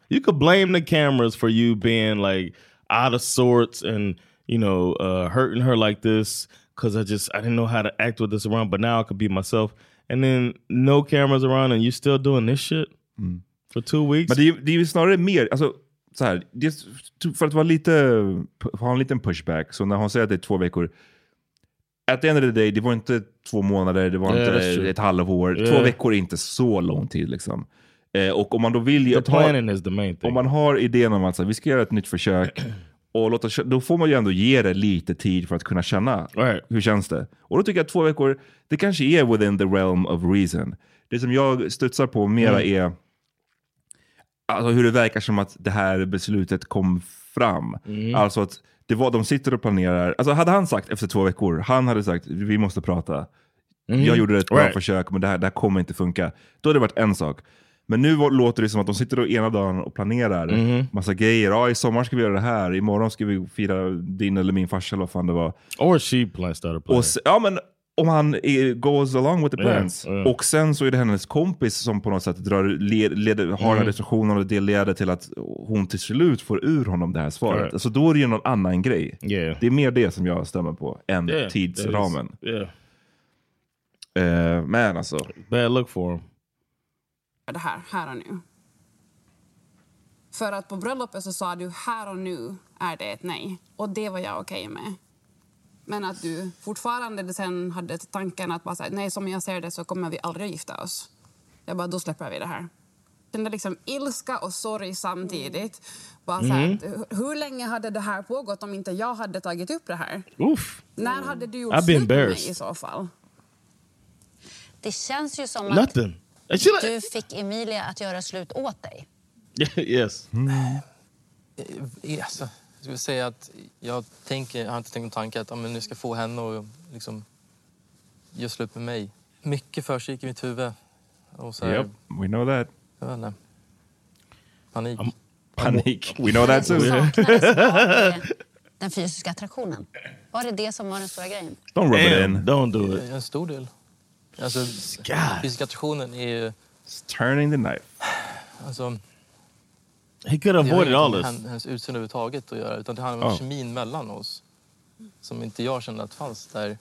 You could blame the cameras for you being like out of sorts and you know uh, hurting her like this because I just I didn't know how to act with this around. But now I could be myself. And then no cameras around and you still doing this shit for two weeks. Men det är, det är ju snarare mer, alltså, så här, det för att vara lite, ha en liten pushback, så när hon säger att det är två veckor, at the end of the day, det var inte två månader, det var Yeah, inte ett halvår. Två Yeah. veckor är inte så lång tid. Liksom. Eh, och om man då vill... The planning is the main thing. Om man har idén om att så vi ska göra ett nytt försök, [CLEARS THROAT] och låta, då får man ju ändå ge det lite tid för att kunna känna hur känns det. Och då tycker jag att två veckor, det kanske är within the realm of reason. Det som jag studsar på mera Mm. är alltså hur det verkar som att det här beslutet kom fram. Mm. Alltså att det var, de sitter och planerar. Alltså hade han sagt efter två veckor, han hade sagt vi måste prata. Mhm. Jag gjorde ett bra Right. försök men det här, det här kommer inte funka. Då hade det varit en sak. Men nu låter det som att de sitter och ena dagen och planerar Mhm. massa grejer. Ja, I sommar ska vi göra det här, imorgon ska vi fira din eller min farsa eller vad fan det var. Or she plan playing. Och se, ja, men om han är, goes along with the Yeah, plans. yeah. Och sen så är det hennes kompis som på något sätt drar, led, leder, har den här Mm. restriktionen och det leder till att hon till slut får ur honom det här svaret. Right. Alltså då är det ju någon annan grej. Yeah. Det är mer det som jag stämmer på än Yeah, tidsramen. yeah. Eh, men alltså. Bad look for him. det här, här och nu. För att på bröllopet så sa du här och nu är det ett nej. Och det var jag okej med. Men att du fortfarande sen hade tanken att bara säga nej som jag ser det så kommer vi aldrig gifta oss. Jag bara, då släpper vi det här. Där liksom ilska och sorg samtidigt. Bara så här, Mhm. hur- länge hade det här pågått om inte jag hade tagit upp det här? Oof. När hade du gjort slut med mig i så fall? Det känns ju som att Nothing. Du fick Emilia att göra slut åt dig. [LAUGHS] yes. Eh, Alltså, jag skulle säga att jag, tänker, jag har inte tänkt en tanke att ja, men nu ska jag få henne och liksom göra slut med mig. Mycket försiggick i mitt huvud. Och så här, Yep, we know that. Jag vet inte. Panik. Panik. We know that too. Den fysiska attraktionen. Var det det som var den stora grejen? Don't rub it in. Don't do it. En stor del. Alltså, fysiska attraktionen är ju... Turning the knife. Alltså, He could have avoided all this. hennes utseende överhuvudtaget att göra. Utan det handlar om Oh. kemin mellan oss. Som inte jag kände att fanns där.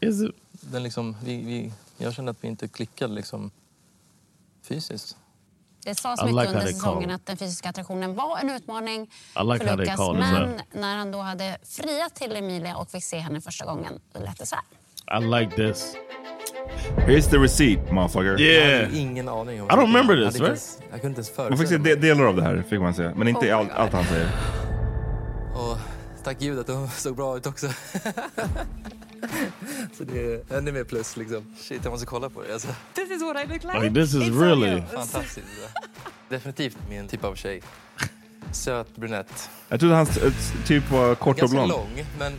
Is it? Den liksom, vi, vi, jag kände att vi inte klickade liksom fysiskt. Det sades I mycket like under säsongen att den fysiska attraktionen var en utmaning like för Lukas. Men när han då hade friat till Emilia och fick se henne första gången, då lät det så här. I like this. Here's the receipt, motherfucker. Jag Yeah. hade ingen aning om I don't remember jag this, hade right? inte ens- Jag kunde inte ens Man fick se föreställa de- mig. delar av det här, fick man se. Men inte Oh my allt, God. allt han säger. Och tack gud att de såg bra ut också. [LAUGHS] Så det är ännu mer plus liksom. Shit, jag måste kolla på det. Alltså. This is what I look like. Like this is It's really. real. Fantastiskt. [LAUGHS] Definitivt min typ av tjej. Söt brunett. Jag trodde hans eh, typ var kort och Ganska blond. lång, men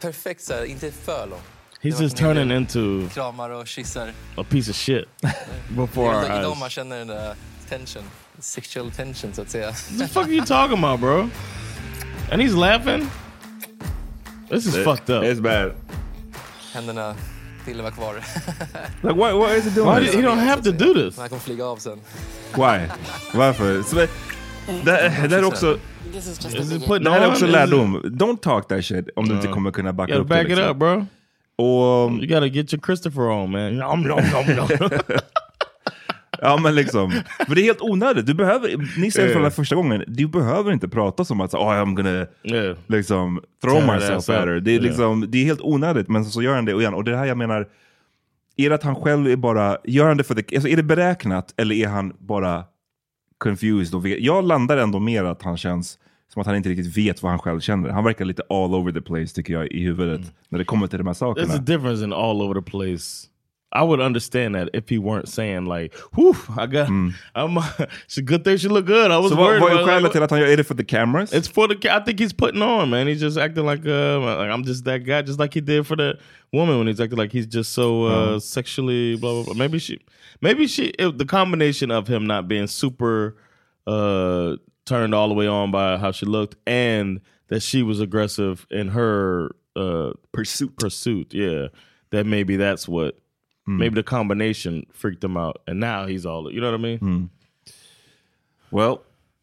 perfekt så här, inte för lång. He's just turning into Kramar och kyssar. a piece of shit [LAUGHS] before Det our är eyes. man känner den där tension. Sexual tension så att säga. What the fuck are you talking about, bro? And he's laughing? This is It- fucked up. It's bad. Händerna till var kvar. [LAUGHS] Like, why, why is it doing Why this? did, he don't have to do this. Han kommer flyga av sen. Why? Varför? Så, det, det här är också... This is just Is a it biggie. putting Det här är också lärdom. Don't talk that shit om du inte No. kommer kunna backa You upp gotta det. back it liksom. up, bro. Och, You gotta get your Christopher on, man. [LAUGHS] Nom, nom, nom, ja men liksom. För det är helt onödigt. Du behöver, ni säger det Yeah. den första gången, du behöver inte prata som att oh, I'm gonna yeah. liksom throw Tear myself at her. Det är, Yeah. liksom, det är helt onödigt, men så, gör han det igen. Och det är det här jag menar, är det att han själv är bara, gör han det för the, alltså är det beräknat eller är han bara confused? Och jag landar ändå mer att han känns som att han inte riktigt vet vad han själv känner. Han verkar lite all over the place tycker jag i huvudet när det kommer till de här There's a sakerna. difference in all over the place I would understand that if he weren't saying like, "Whew, I got, I'm, it's a [LAUGHS] good thing she look good." I was vad, worried. vad är about, skälet till att han gör, är det för the cameras? It's for the. I think he's putting on, man. He's just acting like, uh, like I'm just that guy, just like he did for the woman when he's acting like he's just so uh, Mm. sexually blah blah blah. Maybe she, maybe she. It, the combination of him not being super uh, turned all the way on by how she looked, and that she was aggressive in her uh, pursuit. Pursuit, yeah. That maybe that's what. Mm. Maybe the combination freaked him out, and now he's all. You know what I mean? Mm. Well,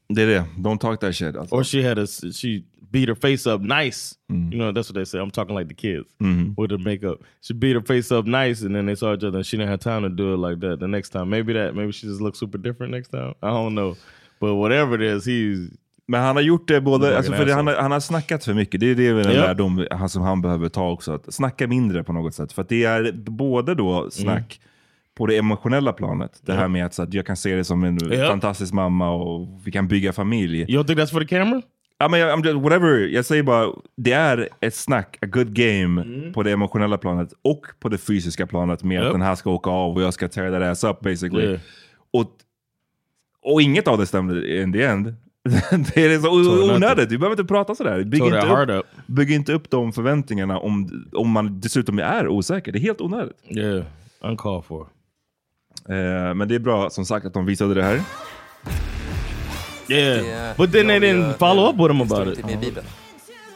det är det. Don't talk that shit. Alltså. Or she had a she beat her face up nice. You know that's what they say. I'm talking like the kids Mhm. with the makeup. She beat her face up nice, and then they saw each other, and she didn't have time to do it like that. The next time, maybe that, maybe she just looks super different next time. I don't know, but whatever it is, he's. Men han har gjort det både, alltså för det, han, har, han har snackat för mycket. Det är det väl en Ja. lärdom han, som han behöver ta också. Att snacka mindre på något sätt. För det är både då snack på det emotionella planet. Det Mm. Ja. här med att, så att jag kan se det som en Ja. fantastisk mamma och vi kan bygga familj. You think that's for the camera? Men jag, I'm just, whatever. jag säger bara, det är ett snack, a good game Mm. på det emotionella planet och på det fysiska planet med Yep. att den här ska åka av och jag ska tear that ass up basically. Yeah. Och, och inget av det stämde in the end. [LAUGHS] det är så onödigt, vi behöver inte prata sådär. Bygg inte, upp, bygg inte upp de förväntningarna om, om man dessutom är osäker. Det är helt onödigt. Yeah, uncalled for. Eh, men det är bra som sagt att de visade det här. Yeah, but then they didn't follow up with him about it. med i Bibeln.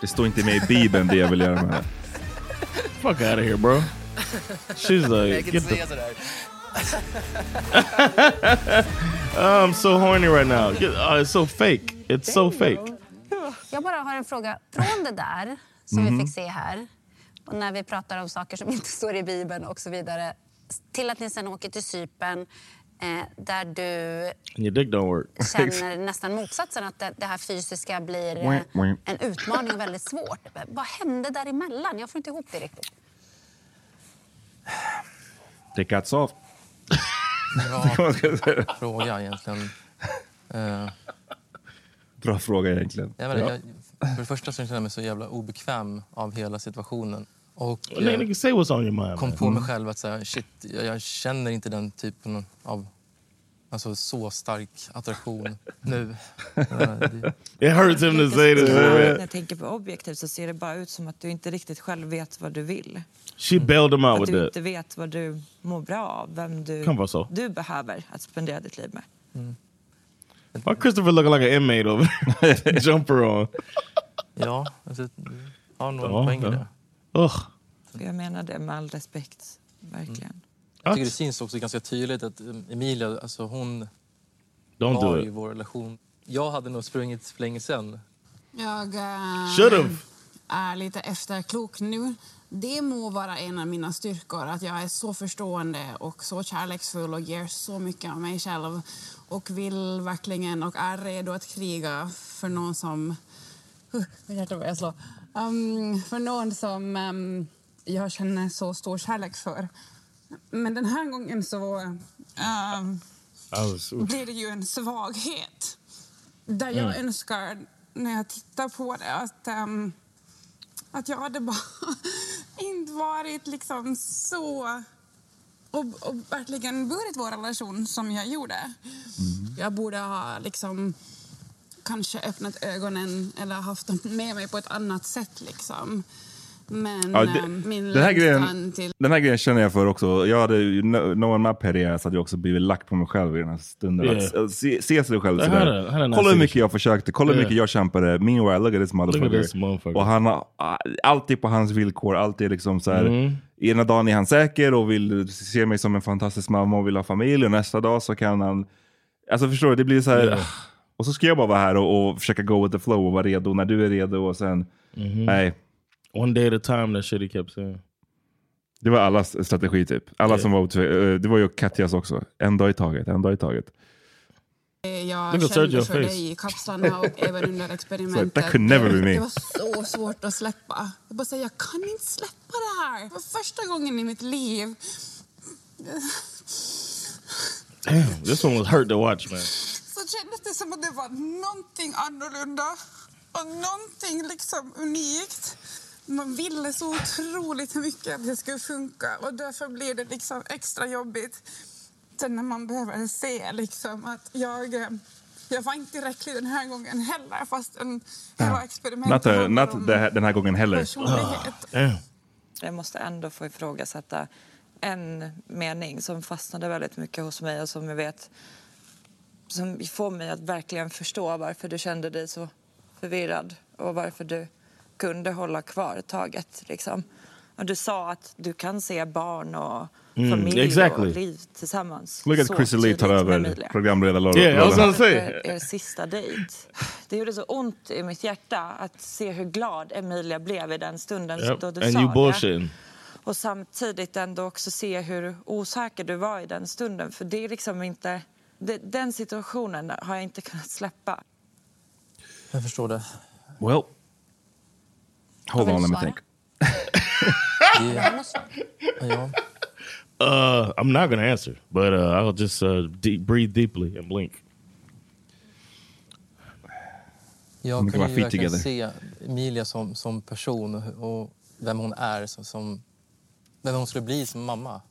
Det står inte med i Bibeln det jag vill göra med. [LAUGHS] Fuck out of here, bro. [LAUGHS] She's like, get the. Oh, I'm so horny right now. Oh, it's so fake. It's so fake. Jag bara har en fråga. Från det där som Mhm. vi fick se här, och när vi pratar om saker som inte [LAUGHS] står i Bibeln och så vidare, till att ni sen åker till Cypern eh, där du And your dick don't work. känner [LAUGHS] nästan motsatsen, att det, det här fysiska blir eh, en utmaning och väldigt svårt. Vad hände däremellan? Jag får inte ihop det riktigt. Det got soft. Bra [LAUGHS] fråga egentligen. Eh, Bra fråga egentligen. jag, menar, jag, för det första så känner jag mig så jävla obekväm av hela situationen. Och your mind. kom på mig själv att så här, shit, jag, jag känner inte den typen av alltså, så stark attraktion [LAUGHS] nu. Det- It hurts him to say this. När jag tänker på objektivt så ser det bara ut som att du inte riktigt själv vet vad du vill. She bailed him out Att with du that. inte vet vad du mår bra av, vem du, Kan vara så. du behöver att spendera ditt liv med. Why Christopher looking like an inmate over there? [LAUGHS] Jumper on. ja, alltså, har nog en Ja, poäng i ja. det. Ugh. Jag menar det med all respekt, verkligen. Jag tycker det syns också ganska tydligt att um, Emilia, alltså hon Don't var do i it. vår relation. Jag hade nog sprungit för länge sedan. Jag eh, Should've. är lite efterklok nu. Det må vara en av mina styrkor, att jag är så förstående och så kärleksfull och ger så mycket av mig själv och vill verkligen och är redo att kriga för någon som... Uh, mitt hjärta börjar slå. Um, för någon som um, jag känner så stor kärlek för. Men den här gången så was, blir det ju en svaghet. Där jag Mm. önskar, när jag tittar på det, att, ehm, att jag hade bara [LAUGHS] inte varit liksom så... Och, och verkligen burit vår relation som jag gjorde. Jag borde ha liksom kanske öppnat ögonen eller haft dem med mig på ett annat sätt. Liksom. Men Ja, det- ehm, min den, här grejen, till... den här grejen känner jag för också. Jag hade ju no- knowing my petty ass hade jag också blivit lack på mig själv i den här stunden. Yeah. Att, att se, se sig själv sådär. had a- I had a nice kolla hur mycket jag försökte, kolla hur Yeah. mycket jag kämpade. Meanwhile, look at this Look at motherfucker. this motherfucker. Och han har ah, alltid på hans villkor, alltid liksom så här. Mm. Ena dagen är han säker och vill se mig som en fantastisk mamma och vill ha familj. Och nästa dag så kan han... Alltså förstår du, det blir så här... Yeah. Och så ska jag bara vara här och, och försöka go with the flow och vara redo när du är redo och sen... Mhm. Nej. One day at a time, that shit he kept saying. Det var allas strategi typ. Alla Yeah. som var eh, Det var ju Katjas också. En dag i taget, en dag i taget. Jag Look kände för face. dig i kapslarna och även under experimentet. that could never be me. Det var så svårt att släppa. Jag bara säger, jag kan inte släppa det här. För första gången i mitt liv. Damn, this one was hurt to watch, man. Så kändes det som att det var någonting annorlunda och någonting liksom unikt. Man ville så otroligt mycket att det skulle funka och därför blir det liksom extra jobbigt sen när man behöver se liksom att jag, eh, jag var inte tillräcklig den här gången heller fast en, hela experimentet Not, om det den här gången heller. personlighet. Jag måste ändå få ifrågasätta en mening som fastnade väldigt mycket hos mig och som jag vet som får mig att verkligen förstå varför du kände dig så förvirrad och varför du kunde hålla kvar taget. Liksom. Och du sa att du kan se barn och Mm, familj exactly. och liv tillsammans. Look at så Chrissy Lee tar över programledarrollen. Yeah, say. Er, er sista dejt. Det gjorde så ont i mitt hjärta att se hur glad Emilia blev i den stunden Yep. då du And sa you det. Och samtidigt ändå också se hur osäker du var i den stunden. För det är liksom inte... Det, den situationen har jag inte kunnat släppa. Jag förstår det. Well, hold on, let me think. Det, ja. Uh, I'm not gonna answer, but uh, I'll just uh, deep, breathe deeply and blink. Jag We can kunde ju verkligen together. se Emilia som, som person och, vem hon är, som, som, vem hon skulle bli som mamma.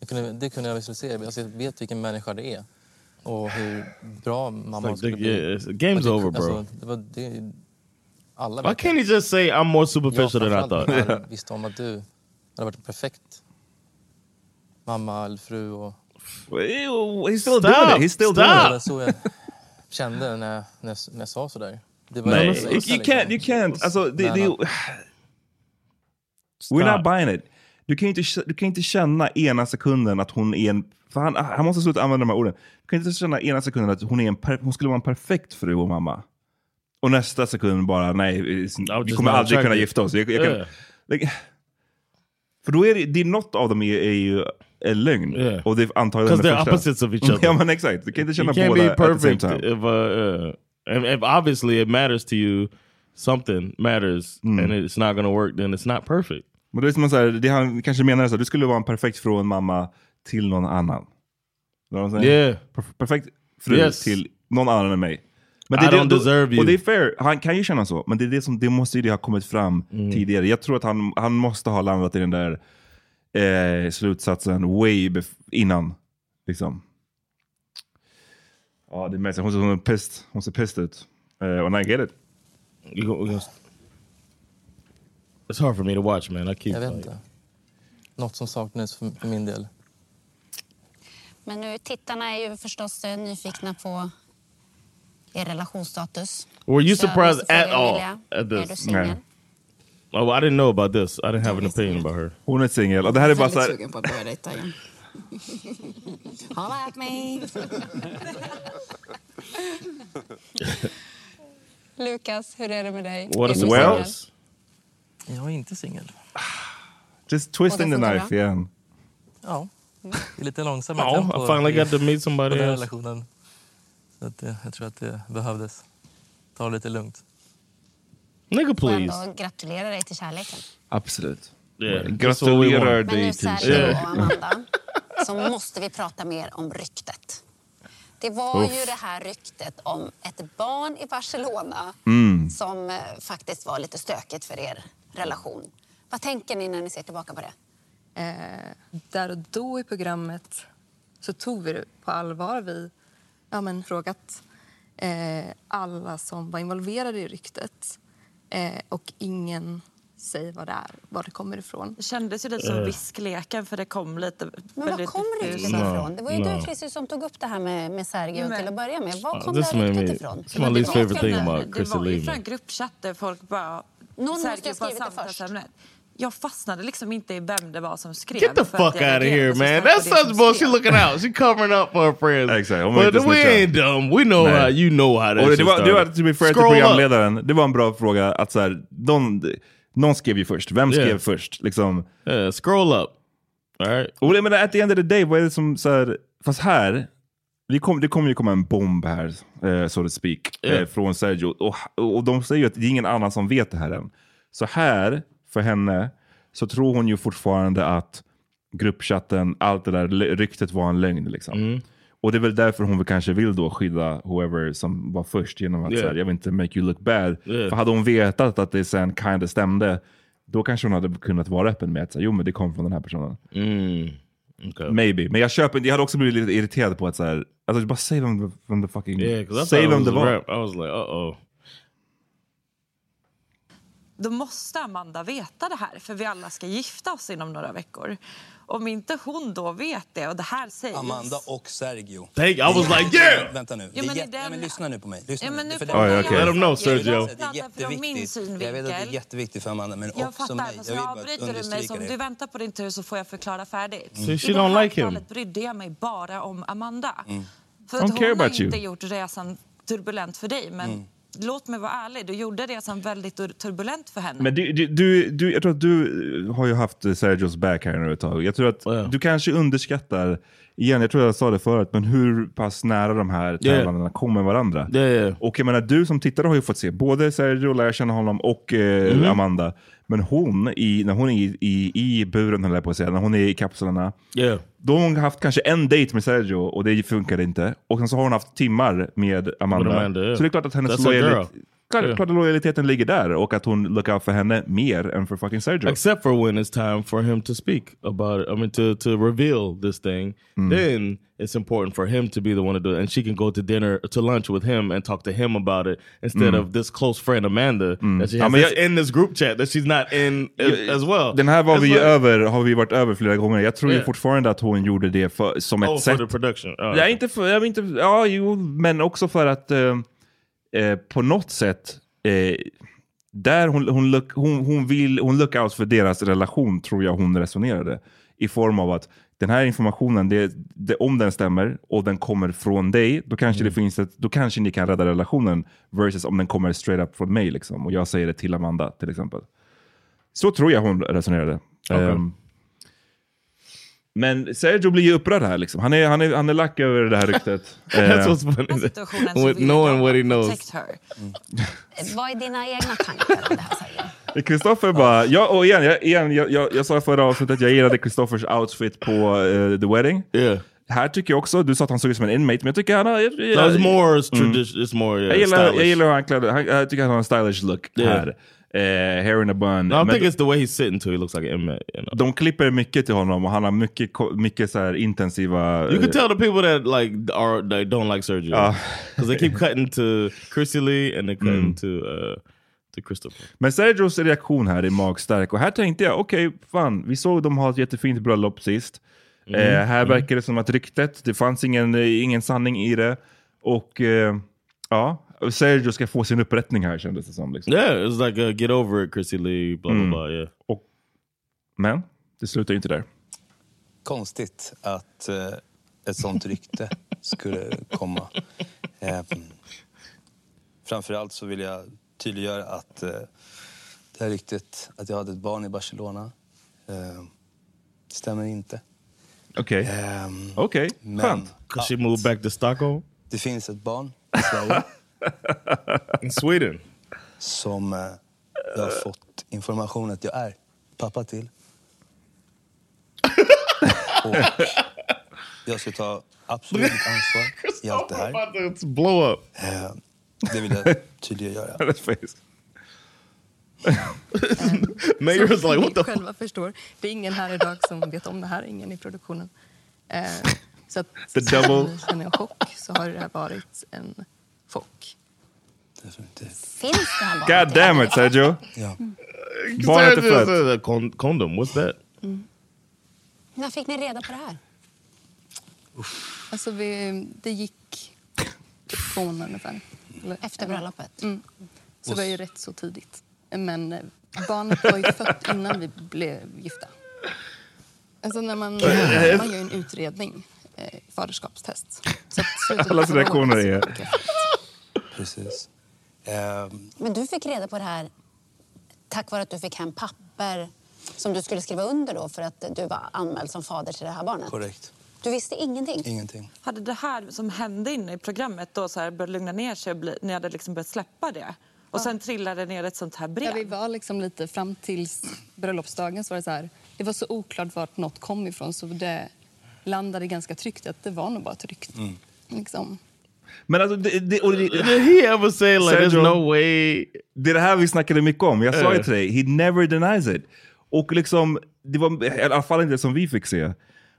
Jag kunde, det kunde jag visualisera. Alltså, jag vet vilken människa det är och hur bra mamma like skulle the- bli. yeah, game's over, bro. Alltså, det var, det, alla Why det. can't he just say I'm more superficial than I thought? framförallt [LAUGHS] visste om att du hade varit en perfekt mamma eller fru. Och... He's still doing it. He's still doing Det it. var så jag kände när jag, när jag, när jag sa sådär. Det var Nej, jag you, visste, you can't. You can't. Alltså, det, det, we're not buying it. Du kan, inte, du kan inte känna ena sekunden att hon är en... För han, han måste sluta använda de här orden. Du kan inte känna ena sekunden att hon, är en per, hon skulle vara en perfekt fru och mamma. Och nästa sekund bara, nej, vi kommer aldrig kunna gifta oss. Jag, jag kan, like, för då är det, det är något av dem är, är ju en lögn. Yeah. Och det är antagligen den första. opposites of each [LAUGHS] other. ja men exakt, du kan inte känna you båda at the same time. if, uh, uh, if, obviously it matters to you. Something matters, Mm. and it's not to work. Then it's not perfect. Men det är som att så här, det han kanske menar är så här, du skulle vara en perfekt en mamma till någon annan. Jag säger? Yeah. Per- perfekt fru Yes. till någon annan än mig. I don't deserve you. Och det är fair, han kan ju känna så. Men det, är det, som, det måste ju det ha kommit fram Mm. tidigare. Jag tror att han, han måste ha landat i den där eh, slutsatsen way innan. Liksom. Ja, det är mest, hon, ser- hon är pissed. Hon ser pissed ut. Uh, and I get it. It's hard for me to watch, man. I keep. Jag vet like- inte. Något som saknades för, för min del. Men nu, tittarna är ju förstås eh, nyfikna på er relationsstatus. Were you surprised at all at Är this? du singel? Oh, I didn't know about this. I didn't have an opinion about her. Hon är singel. Och det här är bara så här, sugen på att börja dejta igen. [LAUGHS] Holla at me! [LAUGHS] Lukas, hur är det med dig? What surprise. singel? Jag är inte singel. [SIGHS] just twisting the knife igen. Ja, det är lite långsammare Oh, tempo I finally i- got to meet somebody else. relationen. Så att det, jag tror att det behövdes. Ta det lite lugnt. Nigga, Och please. ändå gratulera dig till kärleken. Absolut. Yeah, Gratulerar. Men nu dig till Sergio Yeah. och Amanda, så måste vi prata mer om ryktet. Det var Uff. ju det här ryktet om ett barn i Barcelona Mm. som eh, faktiskt var lite stökigt för er relation. Vad tänker ni när ni ser tillbaka på det? Eh, där och då i programmet så tog vi det på allvar. Vi ja, men, frågat eh, alla som var involverade i ryktet eh, och ingen säger vad det är, var det kommer ifrån. Det kändes ju lite som Eh. viskleken för det kom lite... Men var kommer ryktet No, ifrån? Det var ju no. du Christer som tog upp det här med, med Sergio Men- till att börja med. Var kom this det här ryktet ifrån? it's my least favorite thing about Det var ju från gruppchatter folk bara... Någon måste ha skrivit det först. Jag fastnade liksom inte i vem det var som skrev. Get the fuck out of here, man. That's such bullshit. skrev. Looking out. She covering up for her friends. Exakt, But we ain't dumb. We know Nej. how you know how that Och det shit var, det var started. to be fair till programledaren, det var en bra fråga. Att så här, någon, någon skrev ju först. Vem skrev Yeah. först? Liksom. Yeah, scroll up. All right. Och det, men at the end of the day, vad är det som... Så här, fast här, det, kom, det kommer ju komma en bomb här, eh, so to speak, Yeah. eh, från Sergio. Och, och de säger ju att det är ingen annan som vet det här än. Så här, för henne, så tror hon ju fortfarande att gruppchatten, allt det där ryktet var en lögn. Liksom. Mm. Och det är väl därför hon väl kanske vill då skydda whoever som var först genom att Yeah. säga jag vill inte make you look bad. Yeah. För hade hon vetat att det sen kinda stämde, Då kanske hon hade kunnat vara öppen med att säga, jo men det kom från den här personen. Mm. Okay. Maybe. Men jag köper jag hade också blivit lite irriterad på att så här, alltså bara säg vem, vem the fucking... Yeah, säg vem det var. I was like, uh-oh. Då måste Amanda veta det här för vi alla ska gifta oss inom några veckor. Om inte hon då vet det och det här sägs... Amanda och Sergio. Thank- I was like, yeah! Vänta nu. Det är men jätte- den- ja, men lyssna nu på mig. Lyssna Ja, men nu. För det- Oh, okay. Let 'em know, Sergio. Det är jätteviktigt. Jag vet att det är jätteviktigt för Amanda, men Jag också fattar, mig. Jag vill bara avbryter du mig. Så om det. du väntar på din tur så får jag förklara färdigt. So she I det här like him. fallet brydde jag mig bara om Amanda. Mm. För att hon har about you. inte gjort resan turbulent för dig. Men Mm. Låt mig vara ärlig, du gjorde resan väldigt tur- turbulent för henne. Men du, du, du, du, jag tror att du har ju haft eh, Sergios back här nu ett tag. Jag tror att du kanske underskattar, igen jag tror jag sa det förut, men hur pass nära de här Yeah. tävlandena kommer varandra. Yeah, yeah. Och jag menar du som tittare har ju fått se både Sergio, lära känna honom, och eh, Mhm. Amanda. Men hon, i, när hon är i, i, i buren, höll jag på att säga, när hon är i kapslarna, Yeah. då har hon haft kanske en date med Sergio och det funkade inte. Och sen så har hon haft timmar med Amanda. Amanda, yeah. Så det är klart att hennes lojalitet, klart, Yeah. klart att lojaliteten ligger där och att hon look out för henne mer än för fucking Sergio. Except for when it's time for him to speak about, I mean, to to reveal this thing, then it's important for him to be the one to do it, and she can go to dinner to lunch with him and talk to him about it instead Mm. of this close friend Amanda that she Ja, has that's jag- in this group chat that she's not in as, as well. Den här var vi like- över, har vi varit över flera gånger. Jag tror ju Yeah. fortfarande att hon gjorde det för, som ett Oh, for sätt. the production. Oh, Ja, inte för, jag inte, ja, jo, men också för att eh, eh, på något sätt, eh, där hon, hon, look, hon, hon vill, hon look out för deras relation tror jag hon resonerade. I form av att den här informationen, det, det, om den stämmer och den kommer från dig, då kanske, det finns ett, då kanske ni kan rädda relationen. Versus om den kommer straight up från mig liksom, och jag säger det till Amanda till exempel. Så tror jag hon resonerade. Okej. Ehm, men Sergio blir ju upprörd här. Liksom. Han, är, han, är, han är lack över det här ryktet. That's what's funny. With knowing jag what he knows. her. Vad är dina egna tankar om det här Sergio? [LAUGHS] Kristoffer bara, ja, och igen, jag, igen jag, jag, jag sa i förra avsnittet att jag gillade Kristoffers outfit på eh, The Wedding. Yeah. Här tycker jag också, du sa att han såg ut som en inmate, men jag tycker han har... Jag, So it's more tradition. It's more yeah, jag, gillar, jag gillar hur han klädde, han, jag tycker han har en stylish look Yeah. här. Eh, hair in a bun. No, I think it's the way he's sitting too. He looks like an inmate. You, know? de klipper mycket till honom och han har mycket, mycket så här intensiva... you can tell the people that like are they don't like Sergio Uh. because they keep cutting to Chrissy Lee and they're cutting Mm. to uh, to Christopher. Men Sergios reaktion här är magstark och här tänkte jag, okej, fan, vi såg dem ha ett jättefint bröllop sist. Mm. Eh, här Mm. verkar det som att ryktet, det fanns ingen, ingen sanning i det. Och eh, ja, Sergio ska få sin upprättning här kändes det som. Liksom. Yeah, it's like uh, get over it, Chrissy Lee. Blah blah Mm. blah. Yeah. Och, men det slutar ju inte där. Konstigt att eh, ett sånt rykte skulle komma. Eh, framförallt så vill jag tydliggöra att eh, det här ryktet att jag hade ett barn i Barcelona eh, stämmer inte. Okej, Ehm, okej, men skönt. Because she moved back to Stockholm det finns ett barn i Sverige [LAUGHS] in Sweden. som eh, jag har fått information att jag är pappa till. Och jag ska ta absolut ansvar i allt det här. Blow up. Eh, det vill jag tydliggöra. Mayor's [LAUGHS] [LAUGHS] Som [LAUGHS] like, what the själva förstår, det är ingen här idag som vet om det här, ingen i produktionen. Eh, så att The double. känner en chock så har det här varit en chock. Finns det här barnet? God damn it Sergio! Ja. Barnet är fött. condom. What's that? När fick ni reda på det här? Alltså vi, det gick två månader ungefär. Eller- Efter bröllopet? Mm. Så det var ju rätt så tidigt. Men eh, barnet var ju fött innan vi blev gifta. Alltså när man, man gör en utredning, eh, faderskapstest. Så att slutet förra reaktioner är- Precis. Ehm, Men du fick reda på det här tack vare att du fick hem papper som du skulle skriva under då för att du var anmäld som fader till det här barnet? korrekt. Du visste ingenting? Ingenting. Hade det här som hände inne i programmet då så här börjat lugna ner sig och bli, ni hade liksom börjat släppa det? Och sen trillade ner ett sånt här brev? Ja, vi var liksom lite fram tills bröllopsdagen så var det så här. Det var så oklart vart något kom ifrån så det landade ganska tryggt att det var nog bara ett rykte. Mm. Liksom. Men alltså, det, det, och det, Did he ever say like there's no way? Det är det här vi snackade mycket om. Jag sa ju Eh. till dig, he never denies it. Och liksom, det var i alla fall inte det som vi fick se.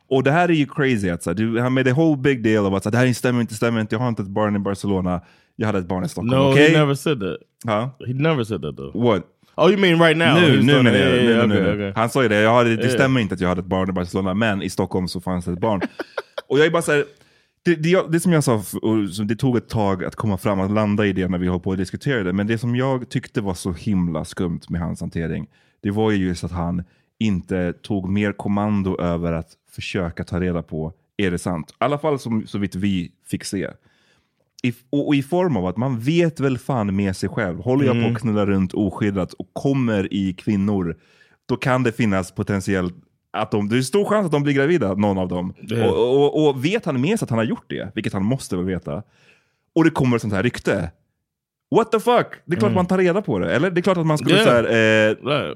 Och det här är ju crazy. Att, så, här, du, han made a whole big deal av att så, det här stämmer inte, stämmer inte. Jag har inte ett barn i Barcelona. Jag hade ett barn i Stockholm. No, okej? he never said that. Huh? He never said that though. What? Oh, you mean right now? Nu, nu menar jag. yeah, nu, okay, nu. okay. Han sa ju det, jag hade, det Yeah. stämmer inte att jag hade ett barn i Barcelona, men i Stockholm så fanns det ett barn. [LAUGHS] och jag är bara så här, det, det, det som jag sa, och det tog ett tag att komma fram och landa i det när vi höll på och diskuterade, men det som jag tyckte var så himla skumt med hans hantering, det var ju just att han inte tog mer kommando över att försöka ta reda på, är det sant? I alla fall som, så vitt vi fick se. I, och, och i form av att man vet väl fan med sig själv. Håller jag på Mm. att knulla runt oskyddat och kommer i kvinnor, då kan det finnas potentiellt att de, det är stor chans att de blir gravida, någon av dem. Det- Och, och, och vet han med sig att han har gjort det, vilket han måste väl veta, och det kommer ett sånt här rykte. What the fuck? Det är klart Mm. man tar reda på det. Eller det är klart att man skulle Yeah. så här, eh,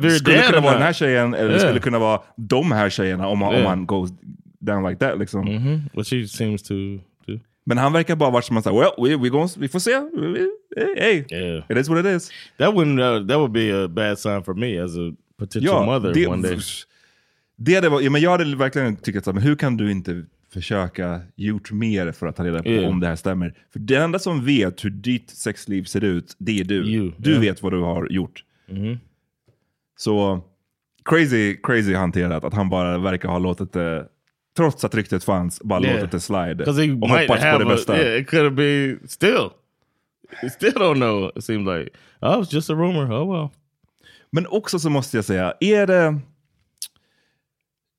det skulle kunna vara den här tjejen, eller det Yeah. skulle kunna vara de här tjejerna om man, om Yeah. man goes down like that. Liksom. Mhm. Well, she seems to do. Men han verkar bara varit som säga, well, we, we, gonna, vi får se. Hey, Yeah. it is what it is. That wouldn't. Uh, that would be a bad sign for me as a potential mother det, one day. Det hade varit, ja, men jag hade verkligen tyckt att men hur kan du inte försöka gjort mer för att ta reda på Yeah. om det här stämmer? För den enda som vet hur ditt sexliv ser ut, det är du. You, du yeah. vet vad du har gjort. Mhm. Så crazy, crazy hanterat att han bara verkar ha låtit det, trots att ryktet fanns, bara Yeah. låtit det slide. och hoppats på det a- bästa. yeah, it could be still. We still don't know. It seems like oh, it was just a rumor. Oh well. Men också så måste jag säga, är det...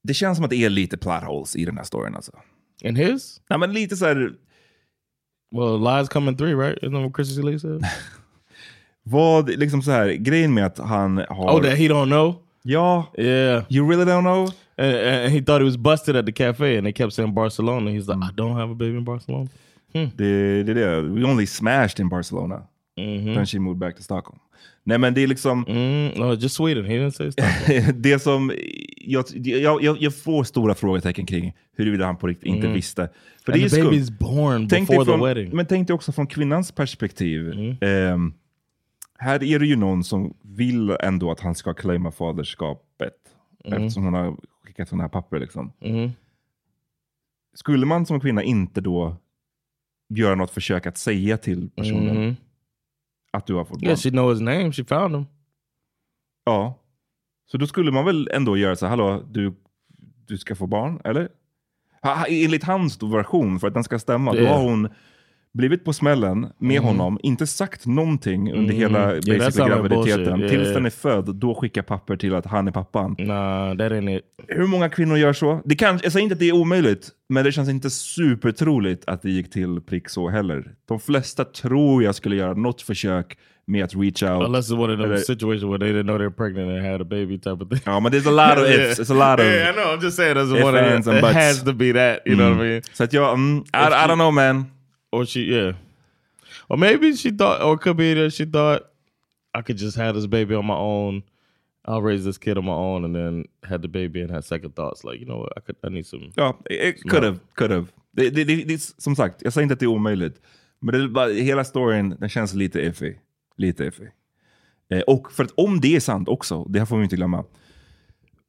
Det känns som att det är lite plot holes i den här storyn alltså. In his? Nej men lite så här... Well, lies come in three, right? Isn't that what Chrissy Lee said? [LAUGHS] Vad, liksom så här, grejen med att han har... Oh, that he don't know? Ja. Yeah. You really don't know? And, and he thought he was busted at the cafe and they kept saying Barcelona. He's like, I don't have a baby in Barcelona. Det, det är det. We only smashed in Barcelona. Mhm. Then she moved back to Stockholm. Nej men det är liksom... Mm, no, just Sweden. He didn't say [LAUGHS] det som... Jag, jag, jag, får stora frågetecken kring huruvida han på riktigt inte Mm. visste. För And det är the baby's born Tänk before dig the från, wedding. Mm. Men tänk dig också från kvinnans perspektiv. Ehm, här är det ju någon som vill ändå att han ska claima faderskapet. Mm. Eftersom hon har skickat sådana här papper. Liksom. Mhm. Skulle man som kvinna inte då göra något försök att säga till personen Mhm. Att du har fått barn? Yeah, she know his name. She found him. Ja. Så då skulle man väl ändå göra så här, hallå, du, du ska få barn, eller? Ha- Enligt hans då version, för att den ska stämma, då Yeah. har hon blivit på smällen med Mhm. honom, inte sagt någonting under Mhm. hela basically graviditeten. Yeah, Tills den är född, då skickar papper till att han är pappan. Nah, that ain't it. Hur många kvinnor gör så? Det kan, jag säger inte att det är omöjligt, men det känns inte supertroligt att det gick till prick så heller. De flesta tror jag skulle göra något försök med att reach out. Unless it's one of Eller- situations where they didn't know they were pregnant and had a baby type of thing. Ja, men there's a lot of ifs. It's a lot of yeah, I know. I'm just saying that's one of the, it has to be that. You know what I Mm. mean? Så att jag, mm, I, I don't know man. Or she, yeah. Or maybe she thought, or it could be that she thought I could just have this baby on my own. I'll raise this kid on my own, and then had the baby and had second thoughts. Like, you know what? I could, I need some. Ja, it could have, could have. Det, det, det, det, som sagt, jag säger inte att det är omöjligt. Men det bara, hela storyn, den känns lite iffy. Lite iffy. Eh, och för att om det är sant också, det här får vi inte glömma.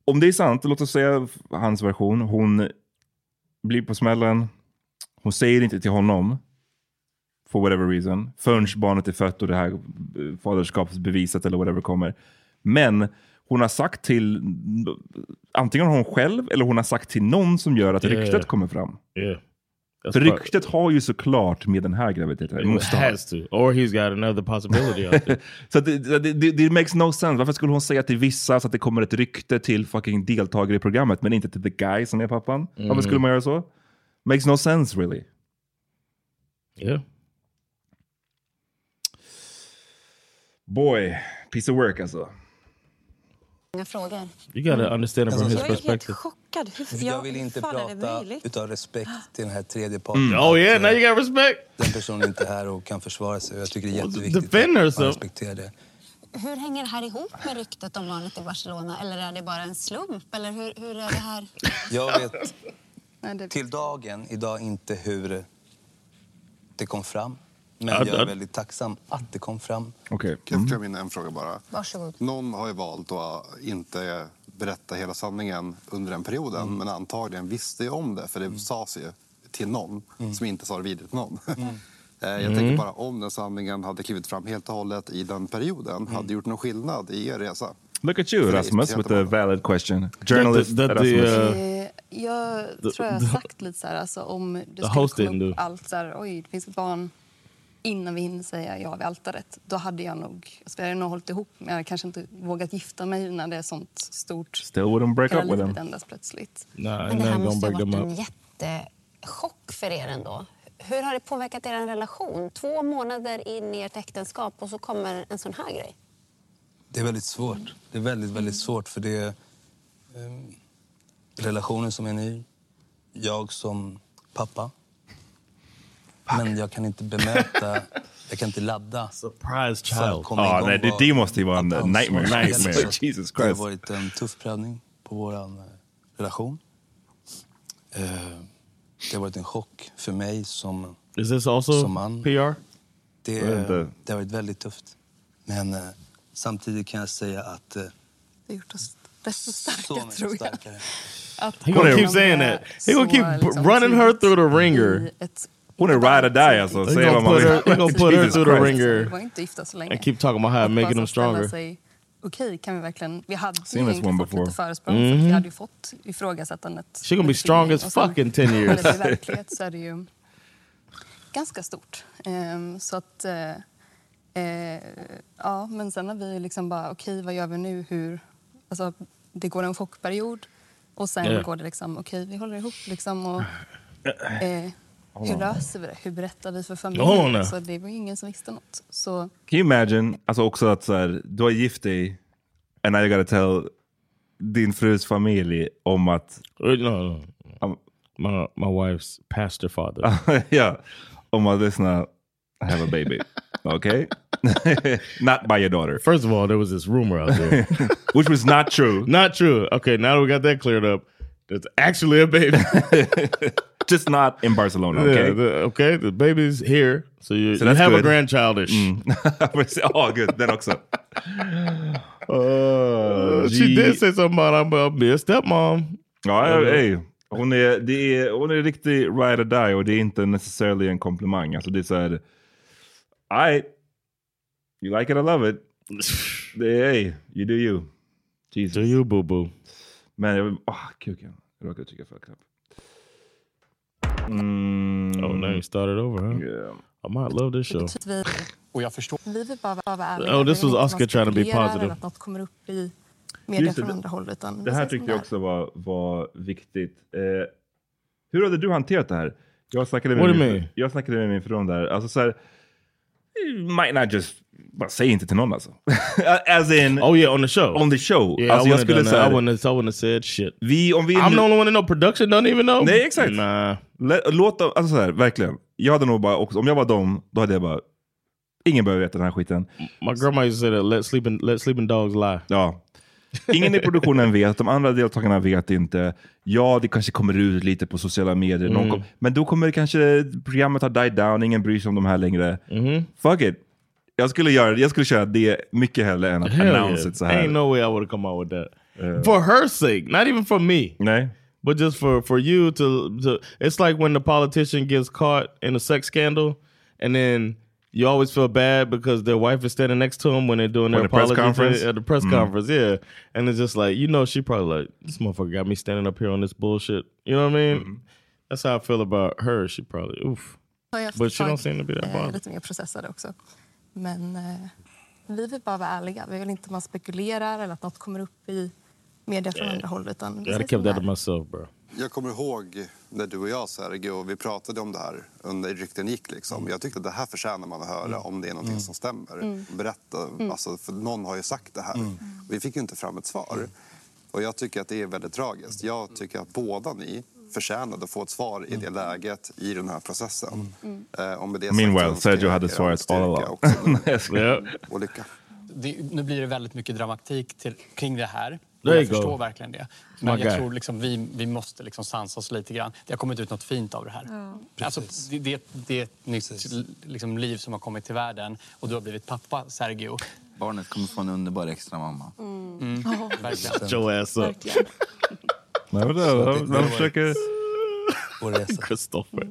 Om det är sant, låt oss säga hans version, hon blir på smällen, hon säger inte till honom, for whatever reason, förrän barnet är fött och det här eh, faderskapsbeviset eller whatever kommer. Men hon har sagt till, antingen hon själv eller hon har sagt till någon som gör att Yeah. ryktet kommer fram. Yeah. That's För ryktet har ju såklart med den här graviditeten. It måste ha. has to. Or he's got another possibility. [LAUGHS] Så det, makes no sense. Varför skulle hon säga till vissa så att det kommer ett rykte till fucking deltagare i programmet men inte till the guy som är pappan? Varför Mm. skulle man göra så? Makes no sense really. Yeah. Boy, piece of work alltså. Många frågor. You got to understand it from his Jag är helt perspective. chockad. Hur, Jag vill inte prata utav respekt till den här tredje parten. Mm. Oh, yeah, now you got respect. Den personen är inte här och kan försvara sig. Jag tycker det är jätteviktigt defend att man respekterar det. Hur hänger det här ihop med ryktet om barnet i Barcelona? Eller är det bara en slump? Eller hur, hur är det här? Jag vet till dagen idag inte hur det kom fram. Men Ja, jag är väldigt tacksam att det kom fram. Okej. Kan jag flika in en fråga bara? Varsågod. Någon har ju valt att inte berätta hela sanningen under den perioden. Men antagligen visste ju om det, för det sades ju till någon som inte sa det vidare till någon. [LAUGHS] Eh, Jag Mm. tänker bara om den sanningen hade klivit fram helt och hållet i den perioden, hade det gjort någon skillnad i er resa? Look at you Rasmus with a valid question. Journalist that the, Rasmus. Eh, Jag tror jag har sagt lite så här, alltså, om det skulle komma upp allt så här, oj, det finns ett barn innan vi hinner säga ja vid altaret, då hade jag nog, alltså, vi hade nog hållit ihop, men jag hade kanske inte vågat gifta mig när det är sånt stort. Still wouldn't break up with him. ändras plötsligt. Nah, Men det här måste ha varit en jättechock för er ändå. Hur har det påverkat er relation? Två månader in i ert äktenskap och så kommer en sån här grej. Det är väldigt svårt. Det är väldigt, väldigt svårt för det är um, relationen som är ny. Jag som pappa. Men jag kan inte bemöta, jag kan inte ladda. Surprise child. igång nej, det- det måste ju vara en nightmare. Nightmare. [LAUGHS] Jesus Det har Christ. varit en tuff prövning på vår relation. Eh, det har varit en chock för mig som, Is this also som man. PR? Det, inte. det har varit väldigt tufft. Men eh, samtidigt kan jag säga att eh, Det har gjort oss rätt så starka, så mycket tror jag. starkare. Att He gonna keep saying that. He gonna keep liksom, running her tidigt through the ringer. ett- Hon är ride or die alltså. Säg gonna vad man put vill. her, he gonna [LAUGHS] put her through the ringer var inte gifta så länge. and keep talking about how I'm making them stronger. sig, Okej, kan vi verkligen... Vi hade ju Seen this egentligen one fått before. lite försprång för att vi hade ju fått ifrågasättandet. She gonna be strong as fuck in 10 När years. blir verklighet så är det ju ganska stort. Ehm, så att... eh, eh, ja, men sen har vi liksom bara, okej, vad gör vi nu? Hur... Alltså, det går en chockperiod och sen Ja. går det liksom, okej, vi håller ihop liksom och... Hold [SIGHS] hur löser vi det? Hur berättar vi för familjen? Så det var ingen som visste något. Så Can you imagine, alltså också att så här, du har gift dig and you gotta tell din frus familj om att... No, no. my, my wife's pastor father. [LAUGHS] ja, om att lyssna, I have a baby. [LAUGHS] Okay? [LAUGHS] not by your daughter. First of all, there was this rumor out there. Which was not true. Not true. Okay, now that we got that cleared up, it's actually a baby. [LAUGHS] Just not in Barcelona, okay? Yeah, the, okay, the baby's here. So you, So you that's have a good. grandchildish. [LAUGHS] oh, good. Den också. Uh, she did say something about I'm gonna be a stepmom. Ja, Eller? hey. hon, är, det är, hon är riktig ride or die och det är inte necessarily en komplimang. Alltså det är så här, I, you like it, I love it. Det är, hey, you do you. Jesus. Do you boo boo. Men jag vill, åh kuken. Jag råkade trycka fel knapp. Mm. Oh, now you started over, huh? Yeah. I might love this show. vi, Och jag förstår. vi vill bara vara ärliga. Oh, this was Oscar trying to be positive. att något kommer upp i media Just det, från det- andra håll. Utan Det här tyckte jag också var, var viktigt. Eh, hur hade du hanterat det här? Jag snackade What med, you min, jag snackade med min fru om det här. Alltså så här, might not just, bara säg inte till någon alltså. [LAUGHS] As in, Oh yeah, on the show. on the show. Yeah, alltså I jag skulle that. I säga, wouldn't, I wouldn't have said shit. vi, om vi I'm the only one in no production doesn't even know. Nej exakt. Nah. Låt dem, alltså så här, verkligen. Jag hade nog bara, också, om jag var dem, då hade jag bara, ingen behöver veta den här skiten. My grandma used to say that let sleeping let sleeping dogs lie. Ja. Ingen i produktionen vet, de andra deltagarna vet inte. Ja, det kanske kommer ut lite på sociala medier. Någon Mm. kom, men då kommer kanske programmet ha died down, ingen bryr sig om de här längre. Mm-hmm. Fuck it. Jag skulle, göra, jag skulle köra det mycket hellre än att Hell announce yeah. it så här. Ain't no way I would have come out with that. for her sake, not even for me. Nej. But just for for you to, to it's like when the politician gets caught in a sex scandal and then you always feel bad because their wife is standing next to them when they're doing When their the press conference? at the press Mm. conference, yeah. And it's just like, you know, she probably like, this motherfucker got me standing up here on this bullshit. You know what I mean? Mm-hmm. That's how I feel about her. She probably, oof. But she don't seem to be that eh, bothered. lite mer processade också. Men eh, vi vill bara vara ärliga. Vi vill inte att man spekulerar eller att något kommer upp i media från andra håll. Utan kept that to myself, bro. Jag kommer ihåg när du och jag, Sergio, vi pratade om det här under rykten gick. Liksom. Jag tyckte att det här förtjänar man att höra om det är någonting som stämmer. Mm. Berätta, alltså, för någon har ju sagt det här. Vi fick ju inte fram ett svar. Och jag tycker att det är väldigt tragiskt. Jag tycker att båda ni förtjänade att få ett svar i det läget, i den här processen. Eh, och med det Meanwhile, Sergio jag hade svaret all along. också [LAUGHS] nu. Jag skojar. Och lycka. Det, nu blir det väldigt mycket dramatik till, kring det här. Jag förstår verkligen det. Men jag guy. tror liksom vi, vi måste liksom sansa oss lite grann. Det har kommit ut något fint av det här. Alltså, det, det, det är ett nytt liksom, liv som har kommit till världen och du har blivit pappa, Sergio. Barnet kommer få en underbar extra mamma. Mm. Verkligen. Shut your ass up. Nej, men det- de- de försöker... [LAUGHS] Kristoffer.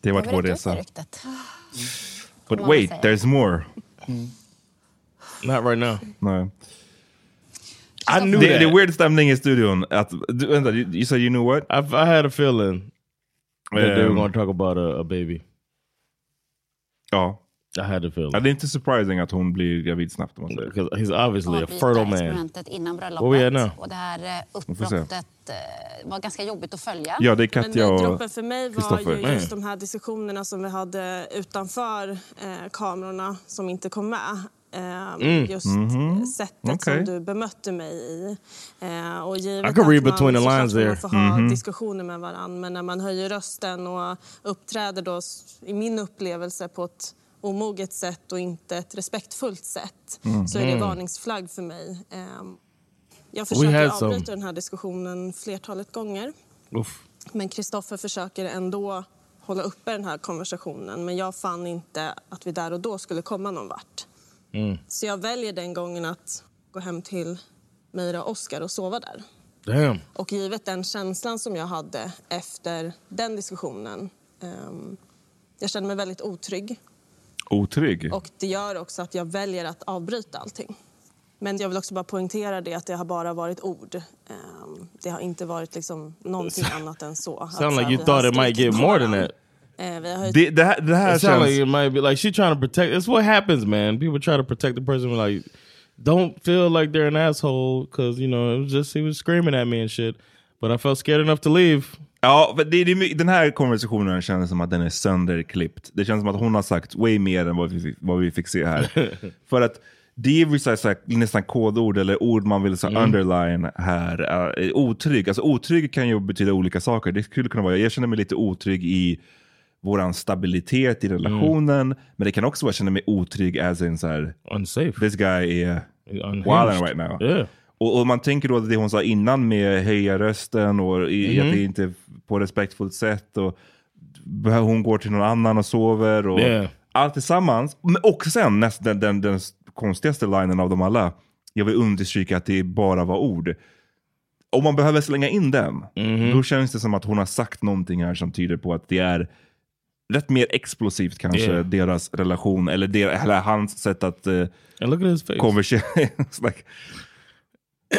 Det har varit vår resa. But wait, there's more. Not right now. Nej. I knew det, that. det är weird stämning i studion. Att, du, vänta, you, you said you knew what? I, I had a feeling that they were Um, going to talk about a, a baby. Ja. I had a feeling. Ja, det är inte surprising att hon blir gravid snabbt. man säger. He's obviously a fertile man. experimentet innan Where we at now? Och det här eh, får uppbrottet eh, var ganska jobbigt att följa. Ja, det är Men Katja och droppen för mig var ju just de här diskussionerna som vi hade utanför eh, kamerorna som inte kom med. Eh, Mm. Just Mhm. sättet Okay. som du bemötte mig i. Eh, och givet I could read att man between the lines ska man there. få ha Mhm. diskussioner med varandra men när man höjer rösten och uppträder då i min upplevelse på ett omoget sätt och inte ett respektfullt sätt Mhm. så är det Mm. varningsflagg för mig. Eh, jag försöker avbryta den här diskussionen flertalet gånger. Oof. Men Kristoffer försöker ändå hålla uppe den här konversationen. Men jag fann inte att vi där och då skulle komma någon vart. Mm. Så jag väljer den gången att gå hem till Meira och Oskar och sova där. Damn. Och givet den känslan som jag hade efter den diskussionen. ehm, jag kände mig väldigt otrygg. Otrygg? Och det gör också att jag väljer att avbryta allting. Men jag vill också bara poängtera det att det har bara varit ord. Ehm, det har inte varit liksom någonting annat än så. Sound så like you thought it might get more than that. Eh, Det, det, här, det här it sound känns... like it might be like she trying to protect. That's what happens, man. People try to protect the person. Like, don't feel like they're an asshole because you know it was just he was screaming at me and shit. But I felt scared enough to leave. Ja, det, det, den här konversationen känns som att den är sönderklippt. Det känns som att hon har sagt way mer än vad vi, vad vi fick se här. [LAUGHS] För att det är vissa så här, nästan kodord eller ord man vill så Mm. underline här. Uh, otrygg. Alltså otrygg kan ju betyda olika saker. Det skulle kunna vara, jag känner mig lite otrygg i våran stabilitet i relationen. Men det kan också vara, jag känner mig otrygg as in så här, unsafe. This guy är unhinged. wilding right now. Yeah. Och, och man tänker då det hon sa innan med höja rösten och i, Mhm. att det inte är på respektfullt sätt. Och hon går till någon annan och sover. Och Yeah. Allt tillsammans. Men- Och sen näst, den, den, den konstigaste linen av dem alla. Jag vill understryka att det bara var ord. Om man behöver slänga in den, Mhm. då känns det som att hon har sagt någonting här som tyder på att det är rätt mer explosivt kanske, Yeah. deras relation, eller, der, eller hans sätt att uh, konversera. [LAUGHS] Like,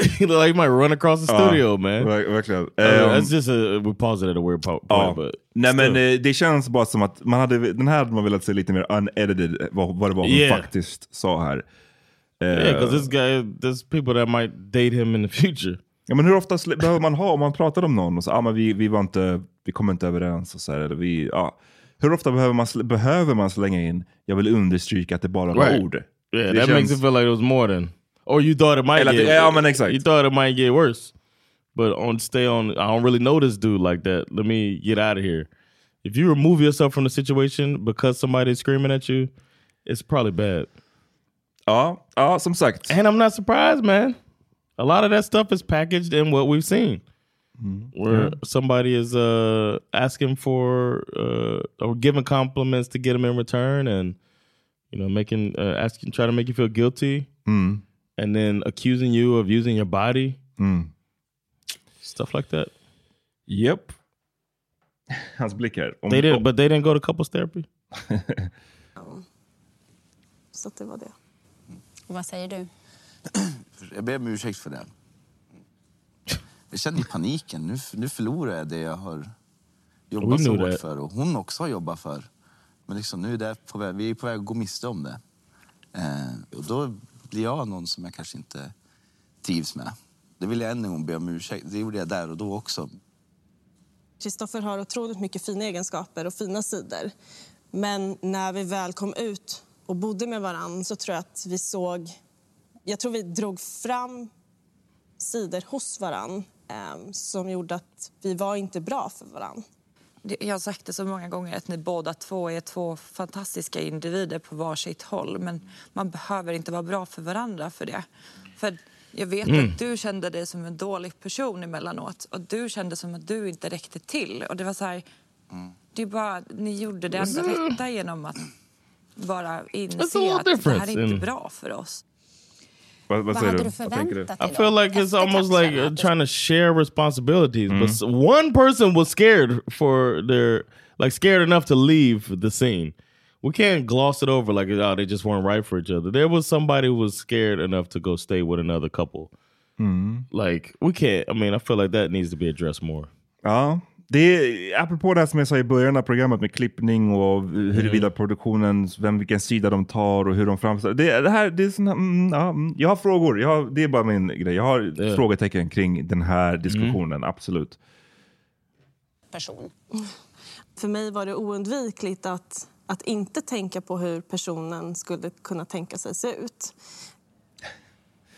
[LAUGHS] he look like he might run across the Ja, studio, man. ver- verkligen. Uh, Ehm, that's just a we paused it at a weird po- point, Ja. but Nej men still. eh, det känns bara som att man hade, den här hade man velat se lite mer unedited, eh, vad, vad det var hon Yeah. faktiskt sa här. Eh, yeah, because this guy, there's people that might date him in the future. Ja, men hur ofta behöver man ha, om man pratar om någon och så, ah, men vi, vi, var inte, vi kom inte överens och så här, eller vi, ja. Hur ofta behöver man, behöver man slänga in, jag vill understryka att det bara var Right. ord. Yeah, Det that makes it feel like it was more than. Or you thought it might Eller att get. ja, men exakt. You thought it might get worse, but on stay on. I don't really know this dude like that. Let me get out of here. If you remove yourself from the situation because somebody's screaming at you, it's probably bad. Ja, ja, som sagt. And I'm not surprised, man. A lot of that stuff is packaged in what we've seen. Where Yeah. somebody is uh, asking for uh, or giving compliments to get them in return, and you know, making uh, asking, try to make you feel guilty, Mm. And then accusing you of using your body, Mm. stuff like that. Yep. [LAUGHS] Hans blick här. Om- They didn't, but they didn't go to couples therapy. [LAUGHS] Så att det var det. Och vad säger du? Jag ber om ursäkt för det. Jag kände i paniken. Nu, nu förlorar jag det jag har jobbat så hårt för och hon också har jobbat för. Men liksom nu är det på väg, vi är på väg att gå miste om det. Eh, och då blir jag någon som jag kanske inte trivs med. Det vill jag än en gång be om ursäkt. Det gjorde jag där och då också. Kristoffer har otroligt mycket fina egenskaper och fina sidor. Men när vi väl kom ut och bodde med varann så tror jag att vi såg... Jag tror vi drog fram sidor hos varann eh, som gjorde att vi var inte bra för varann. Jag har sagt det så många gånger att ni båda två är två fantastiska individer på varsitt håll. Men man behöver inte vara bra för varandra för det. För Jag vet Mm. att du kände dig som en dålig person emellanåt och du kände som att du inte räckte till. Och det var så här, det är bara, ni gjorde det enda Mm. rätta genom att bara inse att det här är inte in- bra för oss. Vad, vad Vad säger du? du Vad tänker du? I feel like it's almost like uh, trying to share responsibilities. But one person was scared for their like scared enough to leave the scene. We can't gloss it over like oh they just weren't right for each other. There was somebody who was scared enough to go stay with another couple. Like we can't. I mean, I feel like that needs to be addressed more. Ja, det är, apropå det här som jag sa i början av programmet med klippning och huruvida produktionen, vem, vilken sida de tar och hur de framställer. Det, det här, det är såna, mm, ja, mm, jag har frågor, jag har, det är bara min grej. Jag har frågetecken kring den här diskussionen, absolut. person. För mig var det oundvikligt att, att inte tänka på hur personen skulle kunna tänka sig se ut.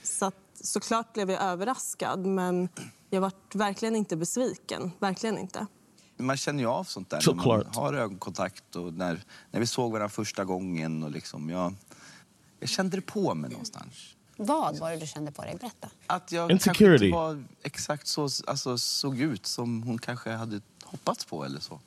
Så att, såklart blev jag överraskad, men jag var verkligen inte besviken. Verkligen inte. Man känner ju av sånt där när man Såklart. har ögonkontakt och när, när vi såg varandra första gången. Och liksom, jag, jag kände det på mig någonstans. Vad var det du kände på dig? Berätta. Att jag kanske Insecurity. inte var exakt så, alltså, såg ut som hon kanske hade hoppats på eller så.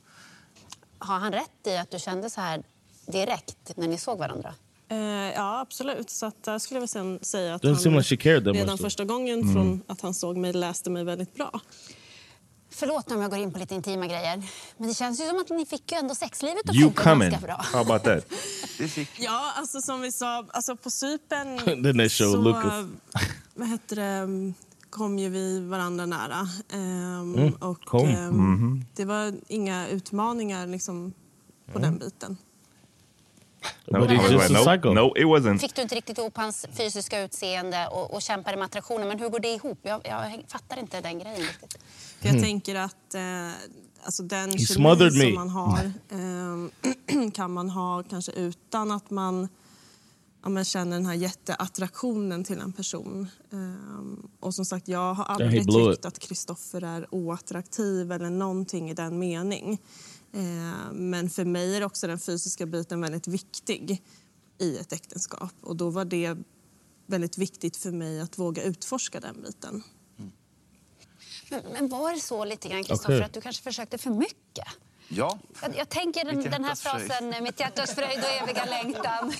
Har han rätt i att du kände så här direkt när ni såg varandra? Eh, ja, absolut. Så att, där skulle jag säga att Doesn't seem like she cared that redan much, första gången Mm. från att han såg mig läste mig väldigt bra. Förlåt om jag går in på lite intima grejer. Men det känns ju som att ni fick ju ändå sexlivet att You funka coming, ganska bra. how about that? [LAUGHS] Ja, alltså som vi sa, alltså på Cypern [LAUGHS] Then they show så [LAUGHS] vad heter det, kom ju vi varandra nära. Ehm, Mm, och kom. ehm, Mhm. det var inga utmaningar liksom på den biten. No, But he's I was just a no, psycho. no, it wasn't. Fick du inte riktigt ihop hans fysiska utseende och, och kämpade med attraktionen. Men hur går det ihop? Jag, jag fattar inte den grejen riktigt. För jag Mm. tänker att eh, alltså den He kemi som me. man har ehm, [CLEARS THROAT] kan man ha kanske utan att man, ja, man känner den här jätteattraktionen till en person. Ehm, och som sagt, jag har aldrig blew tyckt att Kristoffer är oattraktiv eller någonting i den mening. Ehm, men för mig är också den fysiska biten väldigt viktig i ett äktenskap. Och då var det väldigt viktigt för mig att våga utforska den biten. Men, men var det så lite grann, Kristoffer, att du kanske försökte för mycket? Ja, Jag, jag tänker den, den här frasen, mitt hjärtas fröjd och eviga längtan,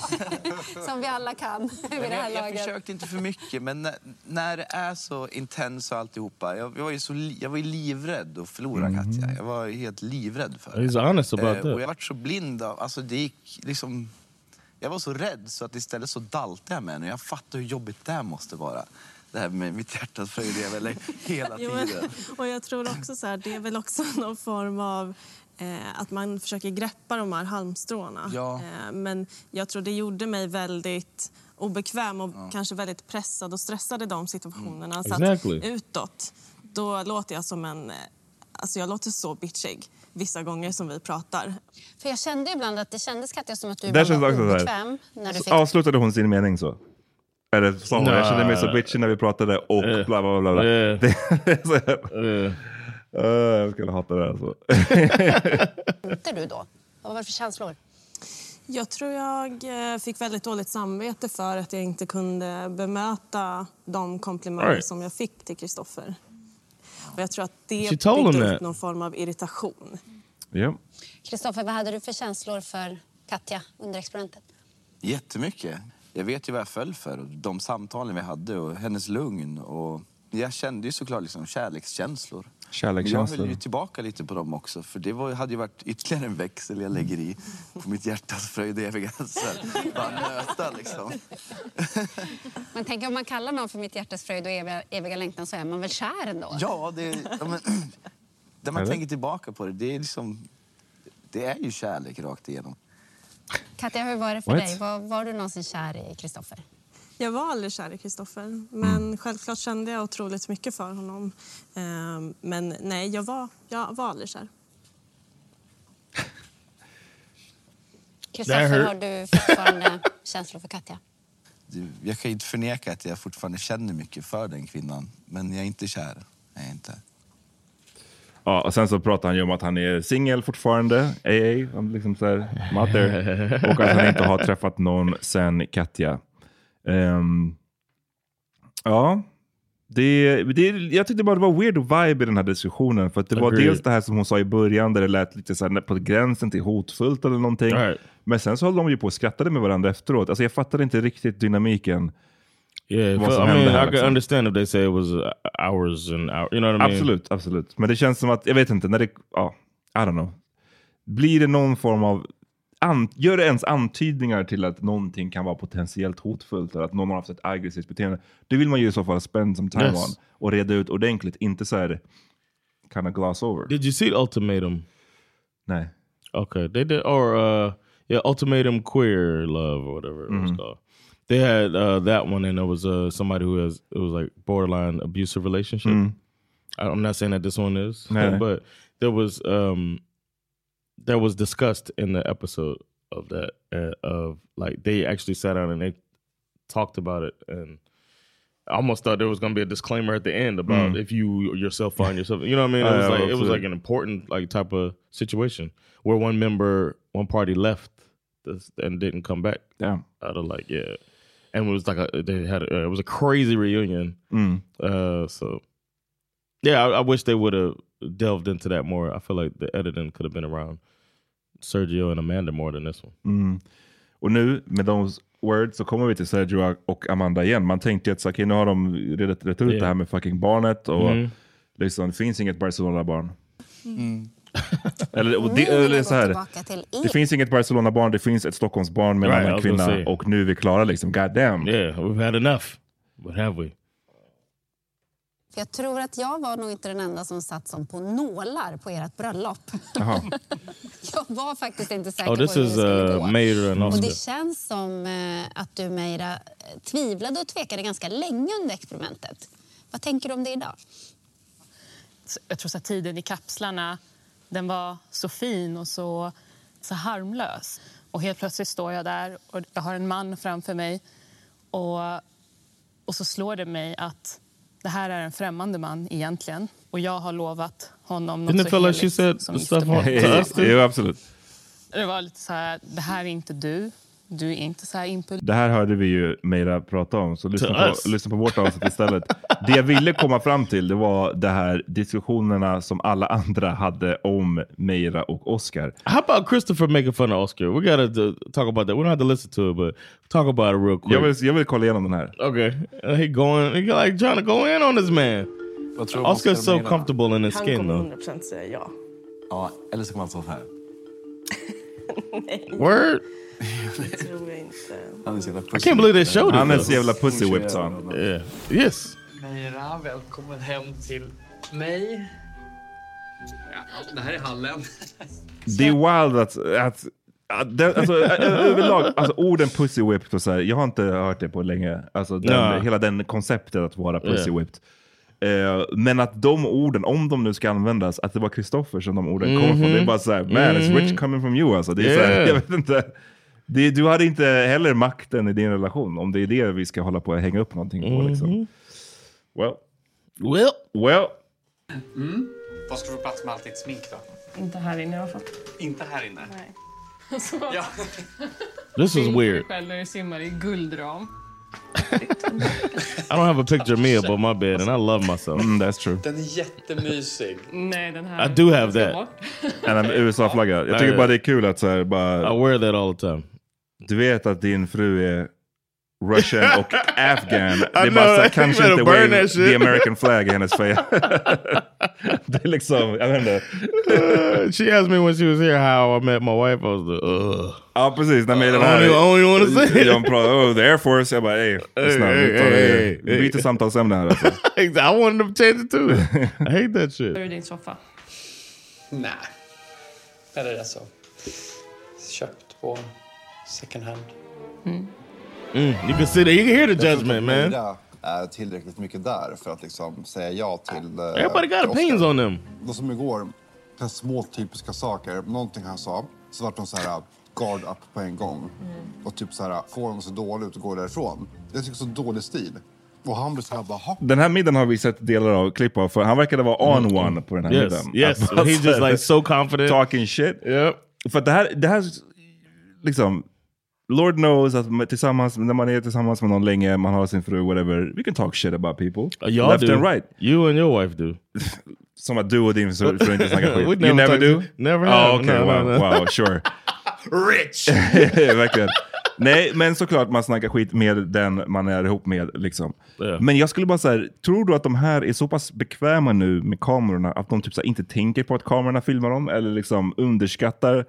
[LAUGHS] som vi alla kan vid det här jag, jag laget. försökte inte för mycket, men när, när det är så intens och alltihopa. Jag, jag var ju så jag var ju livrädd att förlora Katja. Jag var ju helt livrädd för det. He's honest about Eh, that. Och jag var så blind av, alltså det gick liksom... Jag var så rädd så att istället så daltade jag med henne. Jag fattar hur jobbigt det här måste vara. Det här med mitt hjärtas fröjd [LAUGHS] hela Jo, men- tiden. och jag tror också så här, det är väl också någon form av att man försöker greppa de här halmstråna. Ja. Eh, men jag tror det gjorde mig väldigt obekväm och kanske väldigt pressad och stressad i de situationerna. Så Exactly. att utåt, då låter jag som en... eh, Alltså jag låter så bitchig vissa gånger som vi pratar. För jag kände ibland att det kändes Katja som att du det var så obekväm när du Så fick... Avslutade hon sin mening så? Eller sa hon, jag kände mig så bitchy när vi pratade och bla bla bla. bla. Eh. [LAUGHS] Det Eh, jag skulle hata det här alltså. [LAUGHS] Tänkte du då? Vad var det för känslor? Jag tror jag eh, fick väldigt dåligt samvete för att jag inte kunde bemöta de komplimanger Right. som jag fick till Kristoffer. Och jag tror att det byggde upp någon form av irritation. Kristoffer, vad hade du för känslor för Katja under experimentet? Jättemycket. Jag vet ju vad jag föll för de samtalen vi hade och hennes lugn. Och jag kände ju såklart liksom kärlekskänslor. Kärlekskänslor. Men jag höll ju tillbaka lite på dem också. För det var, hade ju varit ytterligare en växel jag lägger i på mitt hjärtas fröjd och eviga. Bara nöta liksom. [LAUGHS] Men tänk om man kallar någon för mitt hjärtas fröjd och eviga, eviga längtan så är man väl kär ändå? Ja, det, ja men, [CLEARS THROAT] när man tänker tillbaka på det, det är liksom... Det är ju kärlek rakt igenom. Katja, hur var det för What? dig? Var, var du någonsin kär i Kristoffer? Jag var aldrig kär i Kristoffer, men självklart kände jag otroligt mycket för honom. Eh, Men nej, jag var, jag var aldrig kär. [LAUGHS] Kristoffer, har du fortfarande [LAUGHS] känslor för Katja? Jag kan inte förneka att jag fortfarande känner mycket för den kvinnan. Men jag är inte kär. Jag är inte. Ja, och sen så pratar han ju om att han är singel fortfarande, AA, liksom så här, there. [LAUGHS] och att han inte har träffat någon sen Katja. Ehm, ja, Det, det, jag tyckte bara det var weird vibe i den här diskussionen. För att det var Agreed. dels det här som hon sa i början, där det lät lite så här på gränsen till hotfullt eller någonting. Right. Men sen så höll de ju på och skrattade med varandra efteråt. Alltså jag fattade inte riktigt dynamiken. Yeah, vad som I mean, I här. could liksom. understand if they say it was hours and hours. You know what I mean? Absolut, absolut. Men det känns som att, jag vet inte, när det, ja, I don't know. Blir det någon form av, an, gör det ens antydningar till att någonting kan vara potentiellt hotfullt eller att någon har haft ett aggressivt beteende, det vill man ju i så fall spend some time Yes. on och reda ut ordentligt, inte så här kind of gloss over. Did you see Ultimatum? Nej. Okay, they did, or uh, yeah, Ultimatum Queer Love or whatever it was Mhm. called. They had uh, that one, and there was uh, somebody who has it was like borderline abusive relationship. Mm. I, I'm not saying that this one is, No. but there was um, there was discussed in the episode of that uh, of like they actually sat down and they talked about it and. I almost thought there was going to be a disclaimer at the end about Mm. if you yourself find yourself. You know what I mean? It Oh, was yeah, like it was like an important like type of situation where one member, one party left this, and didn't come back. Damn. Out of like yeah, and it was like a they had a, it was a crazy reunion. Mm. Uh, so yeah, I, I wish they would have delved into that more. I feel like the editing could have been around Sergio and Amanda more than this one. Mm. Och nu med those words så kommer vi till Sergio och Amanda igen. Man tänkte att så, okej, nu har de redat rätt ut Yeah. det här med fucking barnet och Mhm. liksom, det finns inget Barcelona-barn. Mm. [LAUGHS] Eller, och Nu det, eller så här, det finns inget Barcelona-barn, det finns ett Stockholmsbarn med en Right, I annan kvinna och nu är vi klara liksom. God damn. Yeah, we've had enough. What have we? För jag tror att jag var nog inte den enda som satt som på nålar på ert bröllop. Jaha. [LAUGHS] Jag var faktiskt inte säker Oh, på hur det skulle uh, gå. Och det känns som eh, att du, Meira, eh, tvivlade och tvekade ganska länge under experimentet. Vad tänker du om det idag? jag tror att tiden i kapslarna den var så fin och så, så harmlös. Och helt plötsligt står jag där och jag har en man framför mig. Och, och så slår det mig att det här är en främmande man egentligen. Och jag har lovat honom något Didn't så like she heligt said som giftermål. [LAUGHS] Jo, absolut. Det var lite så här, det här är inte du. Du är inte så här impulsiv. Det här hörde vi ju Meira prata om, så lyssna på, lyssna på vårt avsnitt istället. Det jag ville komma fram till det var det här diskussionerna som alla andra hade om Meira och Oscar. How about Christopher making fun of Oscar? We gotta talk about that. We don't have to listen to it, but talk about it real quick. Jag vill, jag vill kolla igenom den här. Okay, uh, he going, he like trying to go in on this man. Oscar's Oscar so menar? comfortable in his Han skin kommer though. 100% säga ja. Ja, eller så kommer han stå så här. Word. Det [LAUGHS] tror jag inte. Han är så jävla I can't believe they showed it. Han är så jävla pussy whipped sa han. Yeah. Yes. Meira, välkommen hem till mig. Ja, det här är hallen. Det är wild att... att att det, alltså, överlag, alltså orden pussy whipped och så här, jag har inte hört det på länge. Alltså den, Ja. hela den konceptet att vara pussy whipped. Eh, men att de orden, om de nu ska användas, att det var Kristoffer som de orden kom från. Det är bara såhär, man it's rich Mhm. coming from you alltså. Det är så här, Yeah. [LAUGHS] jag vet inte. Det, du hade inte heller makten i din relation, om det är det vi ska hålla på att hänga upp någonting på. Liksom. Mhm. Well. Well. Well. Mm. Var ska du få plats med allt ditt smink då? Inte här inne i alla fall. Inte här inne? Nej. [LAUGHS] Ja. This is weird. själv när du simmar i guldram. I don't have a picture of me above my bed, and I love myself. Mm, that's true. Den är jättemysig. Nej, den här... I do have that. bort. En [LAUGHS] USA-flagga. Jag tycker bara det är kul att så här, bara... I wear that all the time. Du vet att din fru är Russian [LAUGHS] och Afghan. Det är bara så you kanske inte wave the American flag i hennes face. [LAUGHS] det är liksom, jag vet inte. Uh, she asked me when she was here how I met my wife. I was like, ugh. Ja precis, när med I den här... don't even- I don't even wanna say. De pratar, oh, the Air Force. Jag bara, ey, lyssna. hey, byter samtalsämne här alltså. [LAUGHS] I wanted to change it too. I hate that shit. Är din soffa? Nej. Eller alltså. Köpt på second hand. Mm, you can see that. You can hear the judgment, man. Är tillräckligt mycket där för att liksom säga ja till... eh, Everybody got opinions on them. De som igår, små typiska saker. Någonting han sa, så vart de så här guard up på en gång. Och typ så här, får honom så dålig ut och går därifrån. Jag tycker så dålig stil. Och han blir så här bara, "Ha?" Den här middagen har vi sett delar av klipp av, för han verkade vara on one på den här Mm. Yes, middagen. yes. Bara He's just like so confident. Talking shit. För att det här, det här liksom, Lord knows att man- tillsammans, när man är tillsammans med någon länge, man har sin fru, whatever, we can talk shit about people. Uh, y'all Left do. and right. You and your wife do. [LAUGHS] Som att du och din fru inte snackar [LAUGHS] skit. You never never do? never Oh, have. okay, No, no, wow, no. wow, sure. [LAUGHS] Rich! Verkligen. Nej, men såklart man snackar skit med den man är ihop med. Liksom. Men jag skulle bara säga, tror du att de här är så pass bekväma nu med kamerorna att de typ så här, inte tänker på att kamerorna filmar dem eller liksom underskattar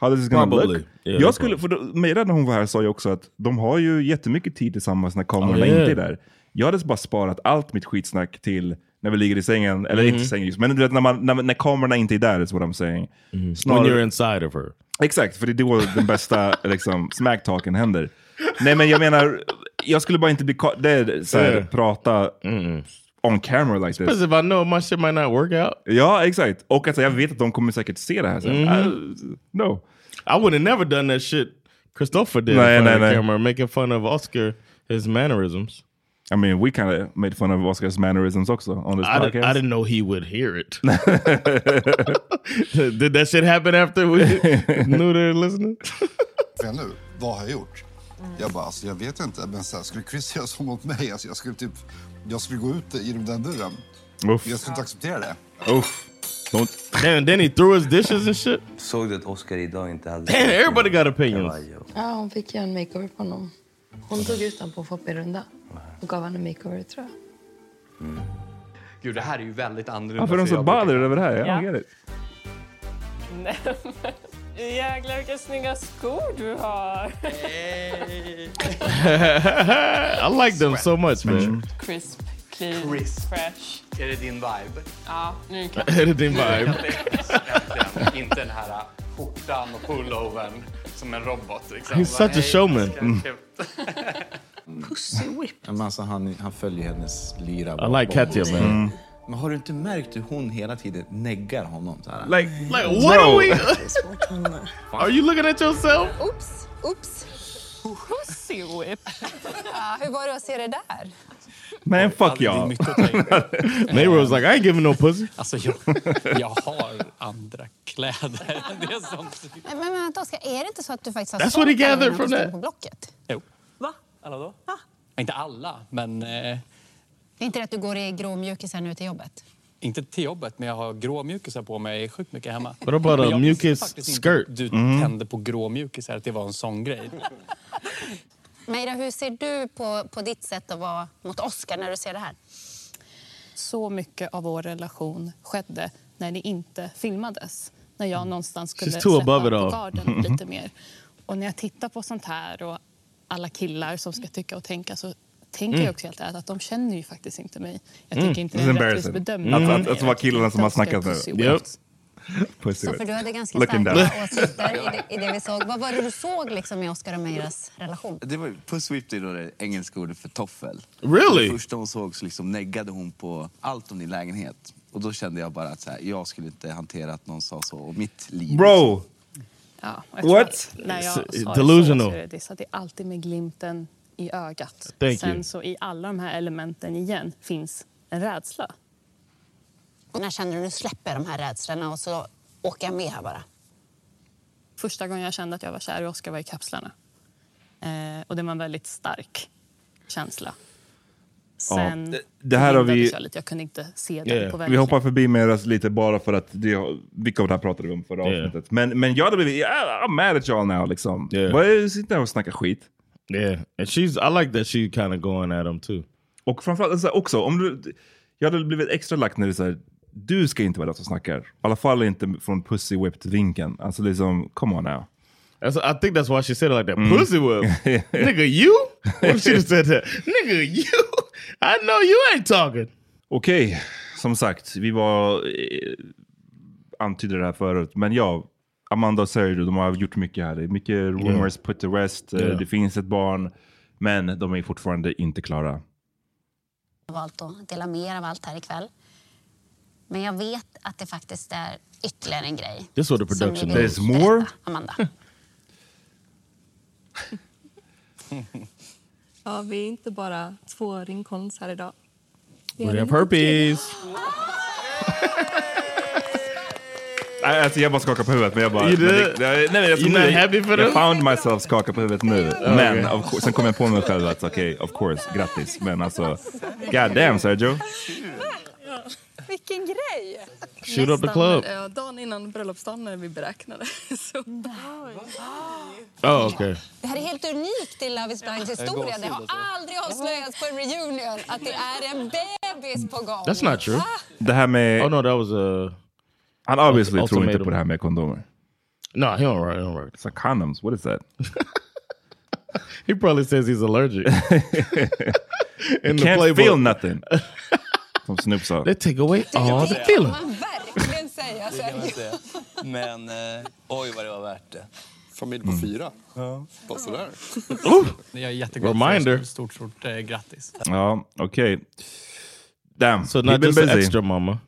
how this is gonna Probably. look? Yeah, jag skulle, för då, Meira när hon var här sa ju också att de har ju jättemycket tid tillsammans när kamerorna Oh, yeah. inte är där. Jag hade bara sparat allt mitt skitsnack till när vi ligger i sängen, eller Mhm. inte i sängen just, men du vet, när, man, när, när kamerorna inte är där, is what I'm saying. When you're inside of her. Exakt, för det är då den bästa [LAUGHS] liksom, smacktalken händer. Nej men jag menar, jag skulle bara inte bli... Det är så här, Yeah. prata on camera like Because this. if I know my shit might not work out. Ja, exakt. Och alltså, jag vet att de kommer säkert se det här sen. Mhm. I- no. I would have never done that shit Christopher did Nej, in front nej, of the camera, making fun of Oscar, his mannerisms. I mean, we kind of made fun of Oscars mannerisms also on this I, did, podcast. I didn't know he would hear it. [LAUGHS] did that shit happen after we [LAUGHS] knew they were listening? Nu, vad har jag gjort? Jag bara, alltså, jag vet inte. Men så här, skulle Chris göra så mot mig? Alltså, jag skulle typ, jag skulle gå ut genom den dörren. Uff. Jag skulle inte acceptera det. Uff. Damn, then he threw his dishes and shit. Såg du att Oscar idag inte hade... Damn, everybody got opinions. Ja, hon fick göra en makeover på honom. Hon tog ut honom på en shoppingrunda och gav honom en makeover, tror jag. Gud, det här är ju väldigt annorlunda. Varför är de så bothered över det här? Jag Ja. don't get it. Nej, jäklar vilka snygga skor du har. [LAUGHS] I like them so much, man. Crisp, clean, Crisp. fresh. Är det din vibe? Ja, nu klart. [LAUGHS] Är det din vibe? Äntligen. Inte den här skjortan och pullovern som en robot. Liksom. He's such a showman. Ska- Pussy whip. Men alltså, han, han följer hennes lyra. I like Katja, man. Mm. Men har du inte märkt hur hon hela tiden neggar honom? Så här? Like, like what are we? Are you looking at yourself? Oops, oops. Pussy whip. Ja, hur var det att se det där? Man, fuck y'all. Neighbor [LAUGHS] was like, I ain't giving no pussy. Alltså, jag, jag har andra kläder än det som... Men, men vänta, Oskar, är det inte så att du faktiskt har That's what he sålt alla from that. på Blocket? Jo. Va? Alla då? Inte alla, men... Eh, Det är inte det att du går i grå mjukisar nu till jobbet? inte till jobbet, men jag har grå mjukisar på mig sjukt mycket hemma. What about Men a jag mucus visste faktiskt inte skirt? Du Mhm. tände på grå mjukisar, att det var en sån grej. [LAUGHS] Meira, hur ser du på, på ditt sätt att vara mot Oskar när du ser det här? Så mycket av vår relation skedde när det inte filmades. När jag någonstans skulle släppa på garden lite [LAUGHS] mer. Och när jag tittar på sånt här och alla killar som ska tycka och tänka så tänker Mm. jag också helt ärligt att de känner ju faktiskt inte mig. Jag Mm. tycker inte det är en rättvis bedömning. Att- av att- att det var killarna som har snackat nu. [LAUGHS] Pussy för du hade ganska Looking starka down. åsikter i det, i det vi såg. Vad var det du såg liksom i Oskar och Meiras relation? Det var, puss whipped är då det engelska ordet för toffel. Really? Det första hon såg så liksom neggade hon på allt om din lägenhet. Och då kände jag bara att så här, jag skulle inte hantera att någon sa så om mitt liv. Bro! Ja, What? att När jag sa delusional. Det, så, så att det är alltid med glimten i ögat. Thank Sen you. så i alla de här elementen igen finns en rädsla. Och när känner du nu släpper jag de här rädslorna och så åker jag med här bara? Första gången jag kände att jag var kär i Oscar var i kapslarna. Eh, och det var en väldigt stark känsla. Sen det- det här har vi- Jag, lite. jag kunde inte se den på vägen. Vi hoppar förbi Meras lite bara för att det, mycket av det här pratade vi om förra Yeah. avsnittet. Men, men jag hade blivit, yeah, I'm mad at y'all now liksom. Yeah. Vad är sitter där och snackar skit? Yeah, and she's. I like that she kind of going at him too. Och framförallt alltså, också, om du, jag hade blivit extra lack när det är så här, du ska inte vara den som snackar. I alla fall inte från pussy whipped vinkeln. Alltså liksom, come on now. That's, I think that's why she said it like that. Mm. Pussy whip, [LAUGHS] nigga, you. What she said that, nigga, you. I know you ain't talking. Okej, som sagt, vi var eh, antydde det här förut, men ja, Amanda och Sergio, de har gjort mycket här. Det är mycket rumors put to rest, Yeah. det finns ett barn, men de är fortfarande inte klara. Jag har valt att dela mer av allt här ikväll. Men jag vet att det faktiskt är ytterligare en grej. This what the som production There's more? berätta, Amanda. Ja, vi är inte bara två ringkons här idag. Vi We have herpes. [LAUGHS] Alltså jag bara skakar på huvudet. Men jag bara... Men det, nej, nej, jag, happy for jag found myself skaka på huvudet nu. Men of sen kom jag på mig själv att okej, of course, grattis. Men alltså, god damn Sergio. Vilken grej! Shoot up the club. Ja, dagen innan bröllopsdagen när vi beräknade. [LAUGHS] Så. Oh, okay. Det här är helt unikt i Love is blinds historia. Det har aldrig avslöjats på en reunion att det är en bebis på gång. That's not true. Det här med... Oh no, that was a... Han obviously tror inte ultimatum. på det här med kondomer. No, he don't right. He don't right. It's like condoms. What is that? [LAUGHS] He probably says he's allergic. [LAUGHS] In the Can't playbook. feel nothing. [LAUGHS] Som Snoop sa. They take away all the feeling. man verkligen säga. Det kan man säga. Men eh, oj vad det var värt det. Familj på fyra. Bara sådär. Jag är jätteglad Reminder. för det. Stort, stort eh, grattis. Ja, okej. Damn, So not just busy. extra mama.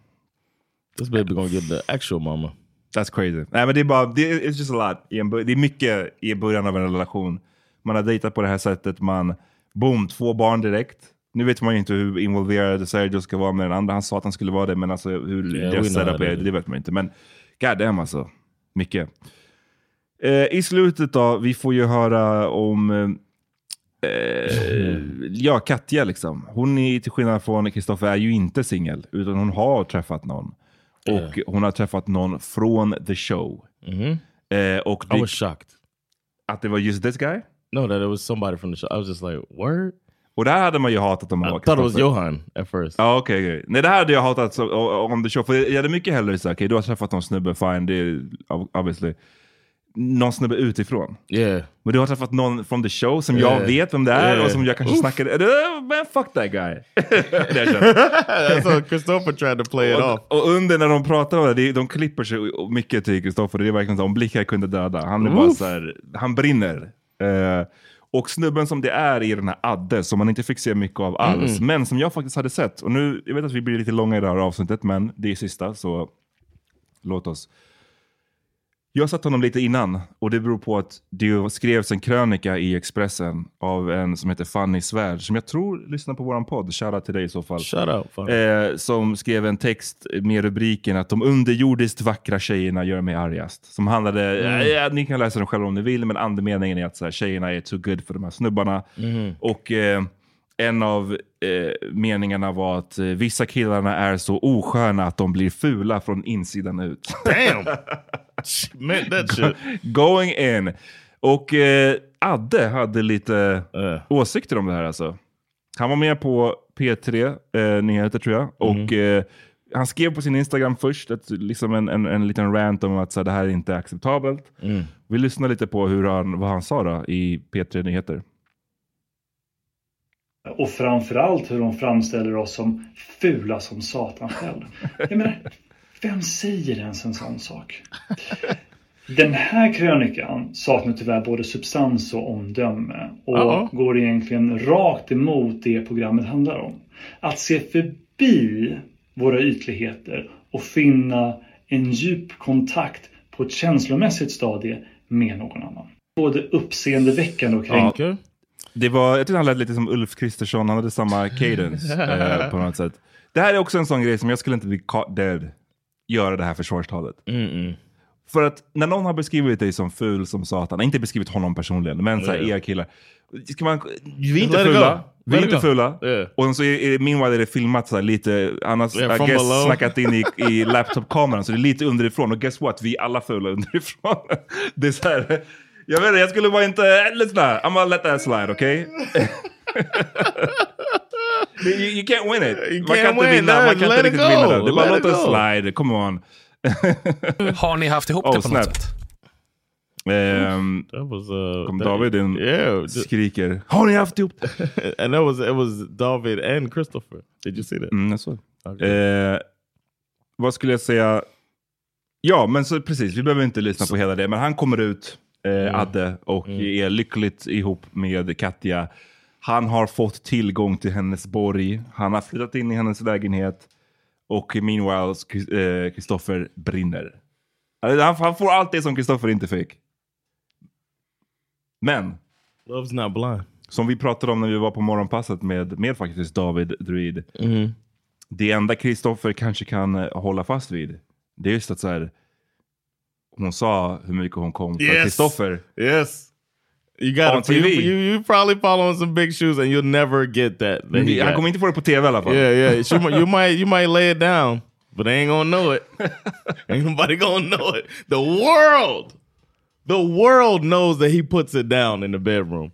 This baby gonna get the actual mama. That's crazy. Nej, men det är bara, det, it's just a lot. Det är mycket i början av en relation. Man har dejtat på det här sättet, man, boom, två barn direkt. Nu vet man ju inte hur involverad Sergio ska vara med den andra. Han sa att han skulle vara det, men alltså hur Yeah, deras setup är, det vet man inte. Men god damn alltså, mycket. Eh, I slutet då, vi får ju höra om eh, ja, Katja liksom. Hon är till skillnad från Kristoffer är ju inte singel, utan hon har träffat någon. Och hon har träffat någon från the show. Eh, och I was shocked. Att det var just this guy? No, that it was somebody from the show. I was just like, word? Och det här hade man ju hatat om man I var thought it was. Johan at first. Ja, okej. okej. Nej, det här hade jag hatat om the show. För jag hade mycket hellre sagt, okej, du har träffat någon snubbe, fine, det är ob- obviously. Någon snubbe utifrån. Yeah. Men du har träffat någon från the show som Yeah. jag vet vem det är Yeah. och som jag kanske Oof. snackade... Uh, man, fuck that guy. [LAUGHS] That's [LAUGHS] how Christopher tried to play it off. och, och under när de pratar om det, de klipper sig mycket till Kristoffer. Det är verkligen så, om blickar kunde döda. Han är bara så här, han brinner. Eh, och snubben som det är i den här Adde, som man inte fick se mycket av alls, Mm. men som jag faktiskt hade sett. Och nu, jag vet att vi blir lite långa i det här avsnittet, men det är sista, så låt oss. Jag har sett honom lite innan och det beror på att det skrevs en krönika i Expressen av en som heter Fanny Svärd, som jag tror lyssnar på våran podd. Shoutout till dig i så fall. Shout out, Fanny. Eh, som skrev en text med rubriken att de underjordiskt vackra tjejerna gör mig argast. Som handlade, Mm. eh, ja, ni kan läsa den själva om ni vill, men andemeningen är att så här, tjejerna är too good för de här snubbarna. Mhm. Och eh, en av eh, meningarna var att eh, vissa killarna är så osköna att de blir fula från insidan ut. Damn! [LAUGHS] Meant that shit. Going in. Och eh, Adde hade lite Uh. åsikter om det här alltså. Han var med på P3 eh, Nyheter tror jag. Och eh, han skrev på sin Instagram först ett, liksom en, en, en liten rant om att så här, det här är inte acceptabelt. Mm. Vi lyssnar lite på hur han, vad han sa då i P3 Nyheter. Och framförallt hur de framställer oss som fula som satan själv. Jag menar, vem säger ens en sån sak? Den här krönikan saknar tyvärr både substans och omdöme och Ja. går egentligen rakt emot det programmet handlar om. Att se förbi våra ytligheter och finna en djup kontakt på ett känslomässigt stadie med någon annan. Både uppseendeväckande och kränkande. Det var, jag tyckte han lät lite som Ulf Kristersson, han hade samma [LAUGHS] cadence eh, på något sätt. Det här är också en sån grej som jag skulle inte bli caught dead göra det här försvarstalet. För att när någon har beskrivit dig som ful som satan, inte beskrivit honom personligen, men så här, Yeah. er killar. Ska man, vi är inte Let fula, vi är inte fula. Yeah. Och så är, är meanwhile är det filmat så här lite, annars Yeah, I guess below. snackat in i, i [LAUGHS] laptop-kameran, så det är lite underifrån. Och guess what, vi är alla fula [LAUGHS] underifrån. det är så här, jag vet inte, jag skulle bara inte, lyssna, I'm gonna let that slide, okay? [LAUGHS] you, you can't win it. You man can't kan inte win, vinna, man kan let inte riktigt go, vinna det. Det är bara låt det go. slide, come on. Har ni haft ihop det på något sätt? Um, That was uh, kom David in yeah, skriker. Har ni haft ihop det? [LAUGHS] and that was it was David and Christopher. Did you see that? Mm, jag såg. Eh, vad skulle jag säga? Ja, men så precis. Vi behöver inte lyssna på hela det. Men han kommer ut, eh, Mm. Adde, och är lyckligt ihop med Katja. Han har fått tillgång till hennes borg. Han har flyttat in i hennes lägenhet. Och meanwhile, eh, Kristoffer brinner. Alltså, Han, han får allt det som Kristoffer inte fick. Men. Love's not blind. Som vi pratade om när vi var på morgonpasset med, med faktiskt David Druid. Mhm. Det enda Kristoffer kanske kan eh, hålla fast vid. Det är just att så här, hon sa hur mycket hon kom för Yes. Kristoffer. Yes. You got On you, TV. you, you probably fall on some big shoes and you'll never get that. that he Men Han got. kommer inte få det på tv i alla fall. Yeah, yeah. [LAUGHS] Might- you might you might lay it down, but they ain't gonna know it. [LAUGHS] ain't nobody gonna know it. The world, the world knows that he puts it down in the bedroom.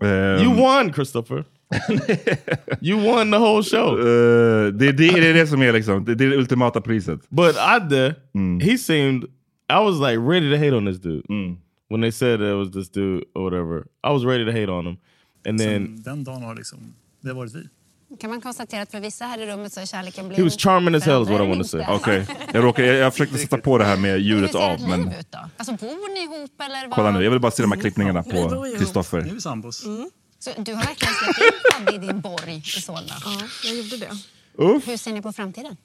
Um, you won, Christopher. [LAUGHS] you won the whole show. Eh, det, det, det är det som är liksom, det, det är det ultimata priset. But Adde, he seemed. I was like ready to hate on this dude when they said it was this dude or whatever. I was ready to hate on him, and then Sen den dagen har liksom, det har varit vi. Kan man konstatera att för vissa här i rummet så är kärleken blind. he was charming as hell. Is what I want to say. Okej, jag, råkade- jag, jag försökte sätta på det här med Hur ljudet ser av, ert men liv ut då? Alltså bor ni ihop eller? Vad? kolla nu. Jag vill bara se de här klippningarna Vi bor på. Kristoffer. Nu är vi sambos. Så du har verkligen släppt in Fabbe i din borg i Solna? Ja, jag gjorde det. Uff. Hur ser ni på framtiden?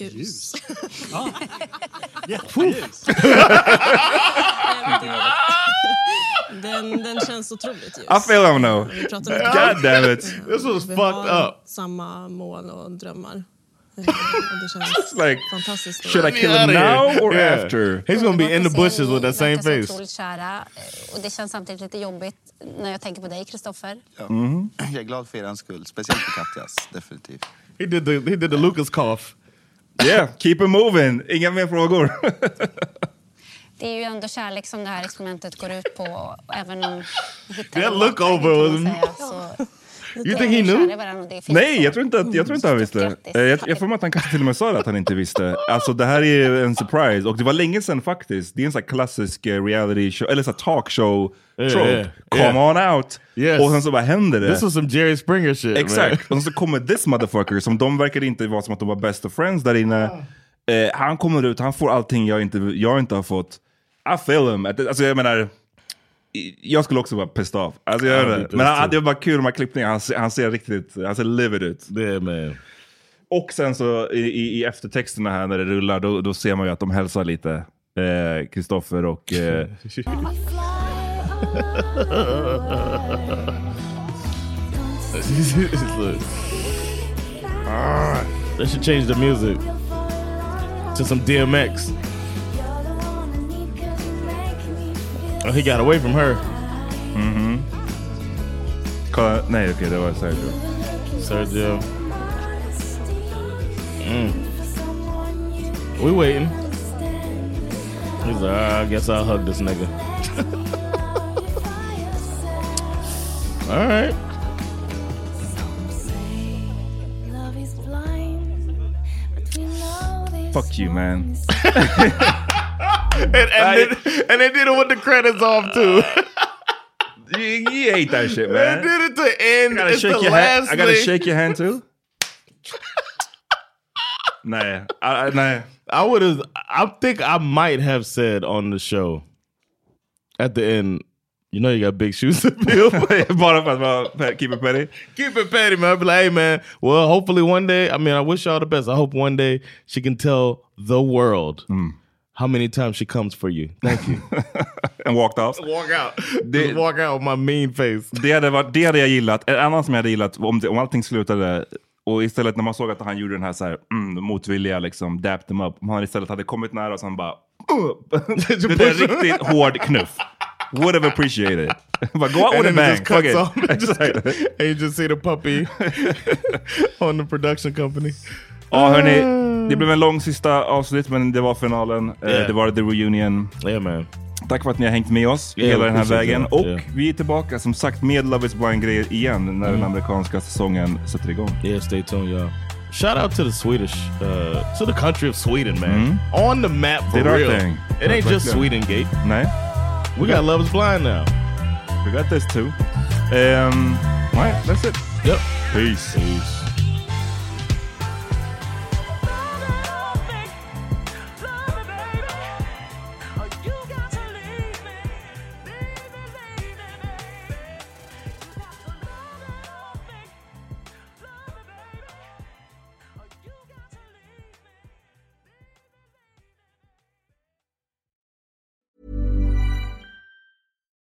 Ljus. [LAUGHS] Ja. Jätteljus. [LAUGHS] den, den känns otroligt ljus. I feel him now. Vi pratar mycket God damn it. This was vi fucked har up. samma mål och drömmar. Eh, [LAUGHS] Och det känns like, fantastiskt. should I kill him now or after? He's gonna be in the bushes with that same verkar så face. otroligt kära eh, och det känns samtidigt lite jobbigt när jag tänker på dig, Kristoffer. Ja. Jag är glad för er skull, speciellt för Katjas, definitivt. He did the he did the Lucas cough. Yeah, keep it moving. Inga mer frågor. Det är ju ändå kärlek som det här experimentet går ut på. Även om That look over säga, så- You think he knew? Nej, jag tror inte att, jag tror inte han visste. Eh, Jag, jag får mig att han kanske till och med sa det att han inte visste. Alltså det här är en surprise. Och det var länge sedan faktiskt. Det är en sån klassisk eh, reality show, eller så här talkshow trope. yeah, Come yeah. on out. Yes. Och sen så bara händer det. This was some Jerry Springer shit. Exakt. Man. Och så kommer this motherfucker som de verkade inte vara som att de var best of friends där inne. Eh, han kommer ut, han får allting jag inte, jag inte har fått. I feel him. Att- Alltså jag menar, jag skulle också vara pissed off. Alltså jag Ja, det det. Men han, det var kul de här klippningarna, han, han ser riktigt, han ser livid ut. Yeah, man. Och sen så i, i, eftertexterna här när det rullar, då, då ser man ju att de hälsar lite. eh, Kristoffer och... Eh, Look. [LAUGHS] Ah, they should change the music to some DMX. Oh, he got away from her. Mm Mhm. Kolla, nej okej, det var Sergio. Sergio. Mm. We waiting. He's like, "Ah, I guess I'll hug this nigga. [LAUGHS] All right. Fuck you man. [LAUGHS] and, and, then, and they did it with the credits off too. Uh, you, you hate that shit, They man. did it to end. I gotta It's shake the your hand. I gotta shake your hand too. [LAUGHS] nah, I, I, nej. I would have. I think I might have said on the show at the end. You know you got big shoes to fill. Bara för att keep it petty. Keep it petty, man. I'd be like, hey, man. Well, hopefully one day. I mean, I wish y'all the best. I hope one day she can tell the world hmm. How many times she comes for you. Thank you. [LAUGHS] And walked off. walk out. Det- [LAUGHS] walk out with my mean face. Det hade, varit, det hade jag gillat. En annan som jag hade gillat om, det, om allting slutade och istället när man såg att han gjorde den här, så här mm, motvilliga, liksom, dap them up. Om han istället hade kommit nära och han bara... [LAUGHS] det där är riktigt hård knuff. Would have appreciated it. Bara, go out And with a bang. just Fuck cuts it. off. And just- and you just see the puppy on the production company. Ja, hörni. Det blev en lång sista avsnitt, men det var finalen. Eh, Yeah. Det var the reunion. Yeah, man. Tack för att ni har hängt med oss Yeah, hela den här vägen. that. Och Yeah. vi är tillbaka som sagt med Love is blind-grejer igen när den Mm. amerikanska säsongen sätter igång. Yeah, stay tuned, y'all. Shout out to the Swedish, uh, to the country of Sweden, man. Mhm. On the map for Did real. thing. It ain't just Verkligen. Sweden Gate. Nej. We got Love is Blind now. We got this too. Um, right, that's it. Yep. Peace. Peace.